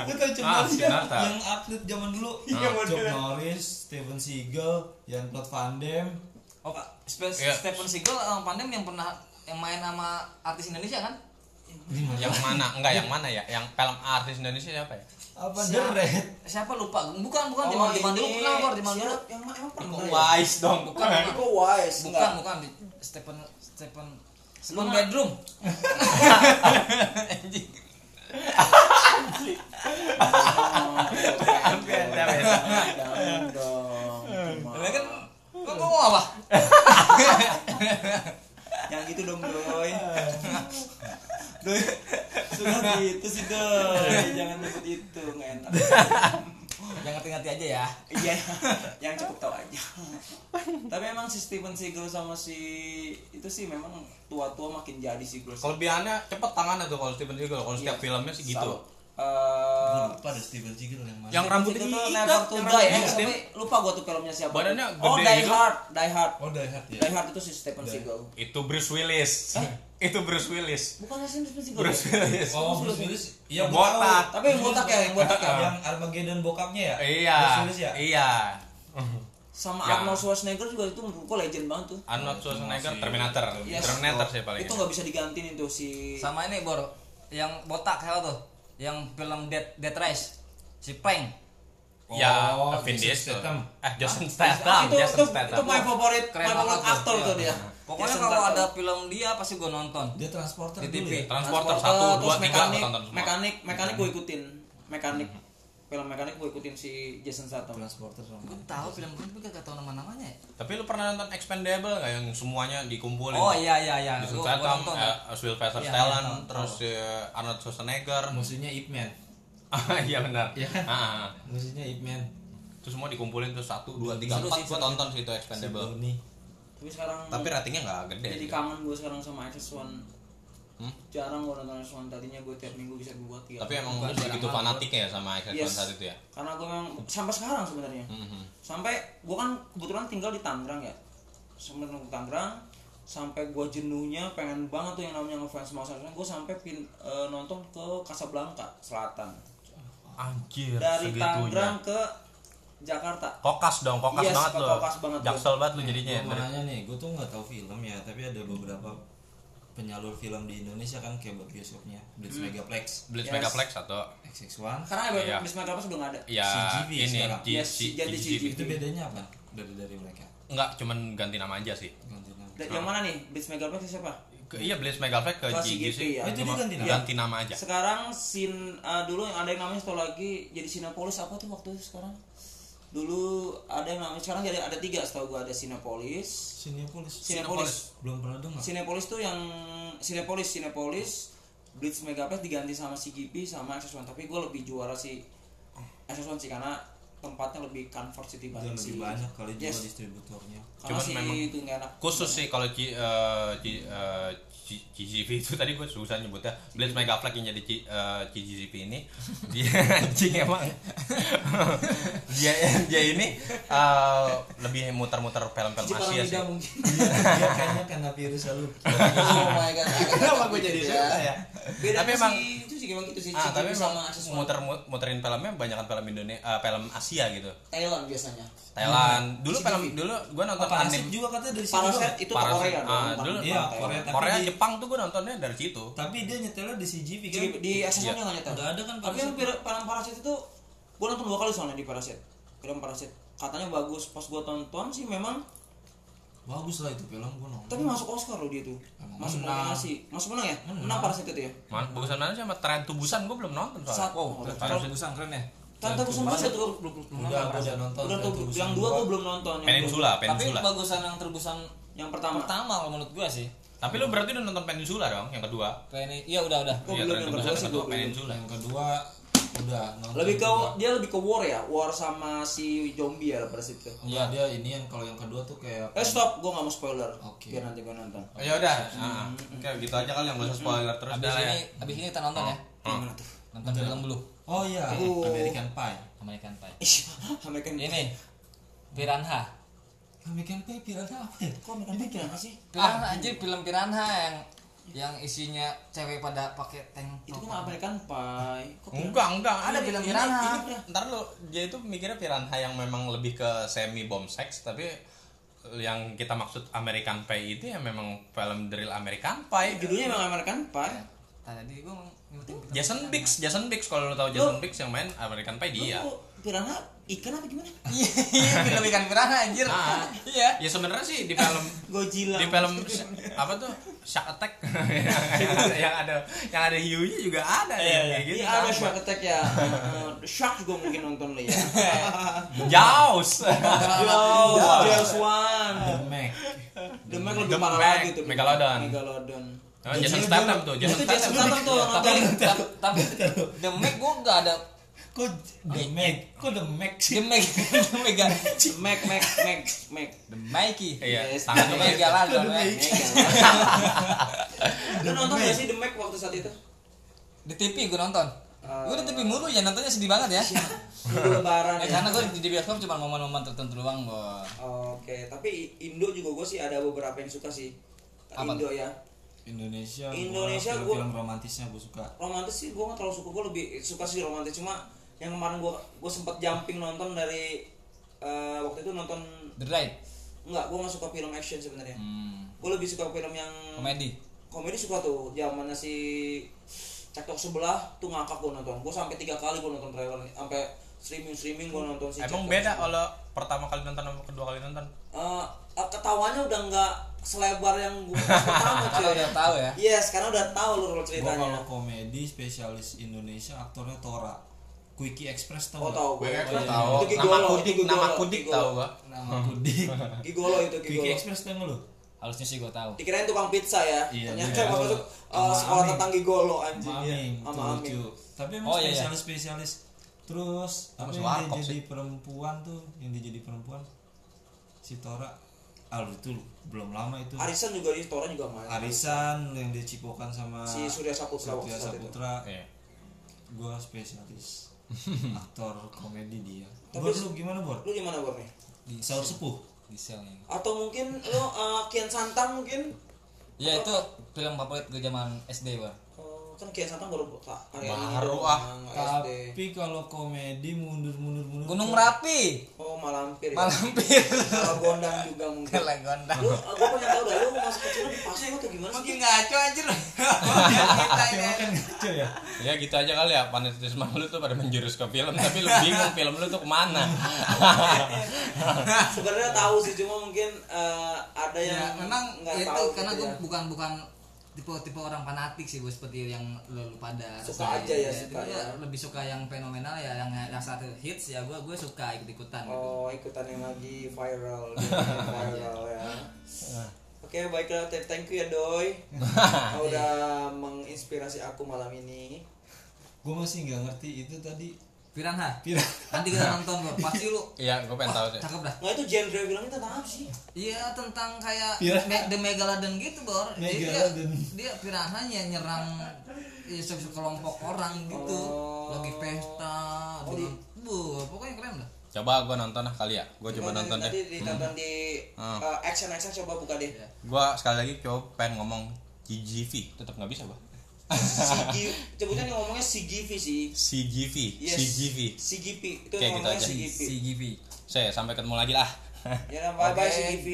Lu tau Chuck Ah, Norris yang atlet zaman dulu Iya, Chuck. Norris Steven Seagal Jan Claude Van Damme oh Pak, Iya. Stephen Seagal orang pandem yang pernah yang main sama artis Indonesia kan Yang mana? Enggak, yang mana ya? Yang film artis Indonesia siapa ya? Apa Red siapa lupa bukan bukan zaman zaman dulu pernah kok zaman dulu Siapa? Yang mana? Emang pernah Iko ya? Wise dong. bukan bukan Iko Wise. bukan bukan di Stephen Stephen sebelum bedroom Anjing. Oh, ya? Jangan dong. Kan kok ngomong apa Yang gitu dong, Doy. Doy. Sudah gitu sih, Doy. Jangan nyebut itu, nggak enak. yang ngerti-ngerti aja ya Iya, yang cukup tahu aja. Tapi emang si Steven Seagal sama si itu sih memang tua-tua makin jadi sih gue. Kelebihannya cepet tangannya tuh kalau Steven Seagal. Kalau setiap Iya. filmnya sih gitu. Eh, lupa ada Steven Seagal yang mana Yang rambutnya itu Never to Die, eh, diikat. tapi lupa gua tuh filmnya siapa. Badannya oh, gede Die gitu. Hard, Die Hard. oh Die Hard ya Die Hard itu si Stephen Seagal. Itu Bruce Willis. Itu Bruce Willis. Bukannya si Stephen Seagal. Bruce ya? Willis. oh Bruce Willis iya botak. Tapi yang botak ya, yang botak ya. yang Armageddon bokapnya ya Iya. Bruce Willis ya Iya. Sama Ya. Arnold Schwarzenegger juga itu menurut gua legend banget tuh. Arnold Schwarzenegger Terminator. Yes. Terminator sih paling. Itu nggak bisa digantiin itu si sama ini Bor yang botak siapa tuh yang film Dead Dead Race si Prank Ya, Oh, Vin Jason Diesel. Eh, Jason Statham. itu, Jason itu, Statham. itu my favorit, Keren my favorite aktor tuh dia. pokoknya Jason kalau Statham. ada film dia pasti gue nonton dia transporter Di dulu TV. ya Transporter Transporter, 1, 2, terus 3 mekanik, tonton semua. mekanik, mekanik gue ikutin, mekanik, film mekanik gue ikutin si Jason Statham. transporter sama gue tahu film ini tapi gak tahu nama namanya ya Tapi lu pernah nonton Expendable nggak yang semuanya dikumpulin? oh iya iya iya Jason Gua- gua Statham, nonton. eh, Sylvester Iya, Stallone, iya, terus eh, Arnold Schwarzenegger. musuhnya Ip Man Ah, Iya benar. Iya. Ah, ah. musuhnya Ip Man Terus semua dikumpulin tuh satu, dua, tiga, empat. seru. tonton sih itu Expendable. Tapi sekarang Tapi ratingnya nggak gede. jadi kangen gue sekarang sama XS1 Hmm? jarang gue nonton XS1 tadinya gue tiap minggu bisa buat tiga Tapi emang lu segitu fanatiknya ya sama XS1 Yes. saat itu ya? karena gue memang sampai sekarang sebenarnya Mhm. sampai gue kan kebetulan tinggal di Tangerang ya sampai di Tangerang sampai gue jenuhnya pengen banget tuh yang namanya ngefans sama XS1 gue sampai pin, eh, nonton ke Casablanca Selatan Anjir, dari segitunya. Tangerang ke Jakarta Kokas dong, kokas Yes, banget lo. kokas banget. Jaksel banget lu jadinya. gue ya, nanya nih gue tuh nggak tahu film ya tapi ada beberapa penyalur film di Indonesia kan kayak buat bioskopnya Blitz Megaplex Blitz Yes. Megaplex atau XX1 karena ya Iya. Bis Megaplex udah gak ada ya CGV ini sekarang. G- Yes, ganti GGV. CGV. itu bedanya apa dari dari mereka Enggak, cuman ganti nama aja sih. ganti nama Da- yang mana nih Bis Megaplex siapa Ke, iya Blitz Megaplex ke CGV sih. ya. Oh, Cuma ganti nama? ganti nama aja. sekarang sin eh, dulu yang ada yang namanya satu lagi jadi Sinopolis apa tuh waktu itu sekarang dulu ada yang namanya sekarang jadi ada tiga setahu gua ada Sinopolis Cinepolis. Cinepolis. belum pernah dengar. Cinepolis tuh yang Cinepolis Cinepolis Blitz Megaplex diganti sama CGP sama XS1 tapi gue lebih juara si XS1 sih karena tempatnya lebih comfort sih dan dibanding lebih banyak kali juga Yes. distributornya. Karena Cuman si memang itu enak. Khusus sih kalau G, G- eh, GGV itu tadi gue susah nyebutnya Blitz Megaplex yang jadi G, eh, GGV ini dia anjing emang dia dia ini eh, lebih muter-muter film-film Asia sih. mungkin dia kayaknya kena virus lalu oh my god Kenapa gue jadi susah ya? beda Tapi emang- itu sih emang gitu sih Ah, tapi sama XS1 muter muterin filmnya banyak film Indonesia film Asia gitu. Thailand biasanya Thailand. Dulu CGV. film dulu gue nonton apa anime juga katanya dari doang. itu. Korea Ah, dulu- Iya. Korea. Tapi Korea Jepang tuh gue nontonnya dari situ. tapi dia nyetelnya di CGV kan? Di XS1 Iya. nggak nyetel. Nggak ada kan tapi yang film Paraset itu gue nonton dua kali soalnya di Paraset film Paraset katanya bagus. Pas gua tonton sih memang bagus lah itu film gue nonton. Tapi masuk Oscar loh dia tuh. Emang masuk menang. nominasi. Masuk menang ya? Menang. Parasite itu ya? Man, bagusan mana sih? Sama Tren Tubusan gue belum nonton soalnya. oh, Kalau busan keren ya. Tante Busan gua udah tuh udah gue udah nonton udah tuh yang dua gua belum nonton yang Peninsula, Tapi Peninsula. bagusan yang terbusan yang pertama. pertama kalau menurut gua sih. Tapi lu berarti udah nonton Peninsula dong, yang kedua. Penny, iya udah udah. Gua Iya, belum yang kedua yang sih, gua. Peninsula. yang kedua udah nonton lebih ke juga. dia lebih ke war ya war sama si zombie ya Parasite itu Enggak, dia ini yang kalau yang kedua tuh kayak eh stop gua nggak mau spoiler Oke. biar nanti gua nonton Oh, ya udah. Nah, Oke, gitu aja kali yang gak usah spoiler terus Abis lah ya. ini abis ini kita nonton ya. gimana tuh Nonton film dulu. oh iya Oh. American Pie American Pie. Ih, American Ini Piranha. American Pie pirata apa ya kok American Pie gimana sih Piranha anjir film Piranha yang yang isinya cewek pada pakai tank itu top. kan American Pie kok Enggak, enggak. Ada Ini- film ini- piranha. ini- Ntar lu dia itu mikirnya piranha yang memang lebih ke semi bomb sex, tapi yang kita maksud American Pie itu ya memang film drill American Pie. judulnya emang American Pie Tadi gua mau nyebutin film Jason Piranha. Biggs, Jason Biggs kalau lu tahu Jason Biggs yang main American Pie dia. Lu piranha ikan apa gimana Iya, film ikan piranha anjir. Ah. Iya. Ya sebenarnya sih di film Godzilla di film apa tuh Shark Attack yang ada yang ada yang ada hiunya juga ada ya kayak gitu. Iya ada. Shark Attack ya Eh, Shark juga mungkin nonton lo ya Jaws. Jaws Jaws One The Meg The Meg lebih parah lagi tuh Megalodon. Megalodon Oh, Jason Statham tuh, Jason Statham. Tuh Tapi The Meg gua enggak ada kok The Meg kok The Meg sih? The Meg The Mega Meg Meg Meg Meg The Mikey. Iya, Yes. The tangannya Megalodon eh. Lu nonton gak sih The Meg waktu saat itu? Di TV gua nonton. Gua di TV mulu ya nontonnya sedih banget ya. Minggu lebaran Ya, ya. karena gua di bioskop cuma momen-momen tertentu doang, Bos. Oke, tapi Indo juga gue sih ada beberapa yang suka sih. Apa? Indo ya. Indonesia Indonesia gua- film romantisnya gue suka. Romantis sih gue gak terlalu suka. Gue lebih suka sih romantis. Cuma yang kemarin gue gue sempat jumping nonton dari eh, waktu itu nonton The Ride. enggak gue gak suka film action sebenarnya Hmm. gue lebih suka film yang Komedi. komedi suka tuh zamannya si cektok sebelah tuh ngakak gue nonton gue sampai tiga kali gue nonton trailer sampai streaming streaming gue nonton si Emang beda Sebelah. kalau pertama kali nonton sama kedua kali nonton? Eh, eh, ketawanya udah nggak selebar yang gue pertama cuy udah tahu ya. yes karena udah tahu lu gue ceritanya kalau komedi spesialis Indonesia aktornya Tora Quickie Express tau oh tahu gue Gue itu tahu. Gigolo, Nama Kudik, nama Kudik Gigolo. tahu gua. nama Kudik Gigolo itu Quickie Gigolo Express tau nggak lu? Harusnya sih gua tahu. dikirain tukang pizza ya? Iya, ternyata iya. emang masuk uh, sekolah tentang Gigolo anjing. Sama ya. Sama lucu. Tapi emang Oh, iya, iya. spesialis spesialis terus apa yang dia jadi sih. perempuan tuh? Yang dia jadi perempuan? Si Tora. Ah itu belum lama itu. Arisan juga di Tora juga main. Arisan yang dia cipokan sama si Surya Saputra itu. Saputra. Iya. gue spesialis aktor komedi dia Tapi- Bor lu gimana Bor? lu gimana Bor nih Di Saur sepuh? di selnya. atau mungkin lu uh, Kian Santang mungkin Ya itu film favorit gue zaman SD, Bang. Kan Kian Santang baru ka- karya ini Baru, ah. Tapi kalau komedi mundur-mundur mundur Gunung Merapi. oh Malampir ya Malampir. Kalau Gondang juga mungkin Kele gondang. lu uh, gue pengen tahu dah lu masa kecil lu di pasar atau gimana sih Makin ngaco anjir. kan ngaco ya? Ya gitu aja kali ya fanatisme lu tuh pada menjurus ke film tapi lu bingung film lu tuh ke mana. sebenarnya tahu sih cuma mungkin uh, ada yang ya memang nggak itu tahu karena gitu gue ya. bukan bukan tipe tipe orang fanatik sih gue seperti yang lo, lo pada Suka aja ya, suka Jadi ya. lebih suka yang fenomenal ya yang yang satu hits ya gue gue suka ikut ikutan gitu. Oh ikutan yang lagi viral, gitu, viral ya. Oke baiklah, th- thank you ya Doi. Kau udah menginspirasi aku malam ini. Gue masih nggak ngerti itu tadi Piranha Piranha. nanti kita nonton bro pasti lu Iya, gue pengen tahu sih. cakep dah Nggak itu genre filmnya tentang apa sih? Iya tentang kayak Piranha. Me- The Megalodon gitu bor Jadi dia, Megalodon. dia piranhanya nyerang ya, se- sekelompok orang gitu Oh. lagi pesta Oh, dengan, Bu, pokoknya keren dah Coba gue nonton lah kali ya. Gue coba Coba nonton deh. ditonton di Hmm. uh, action action coba buka deh. Iya. Gue sekali lagi coba pengen ngomong GGV. Tetap nggak bisa gue. CG, sebutnya ngomongnya CGV sih. CGV. Yes. CGV. CGV itu Kayak gitu ngomongnya aja. CGV. CGV Saya sampai ketemu lagi lah. Ya bye bye Oke. CGV.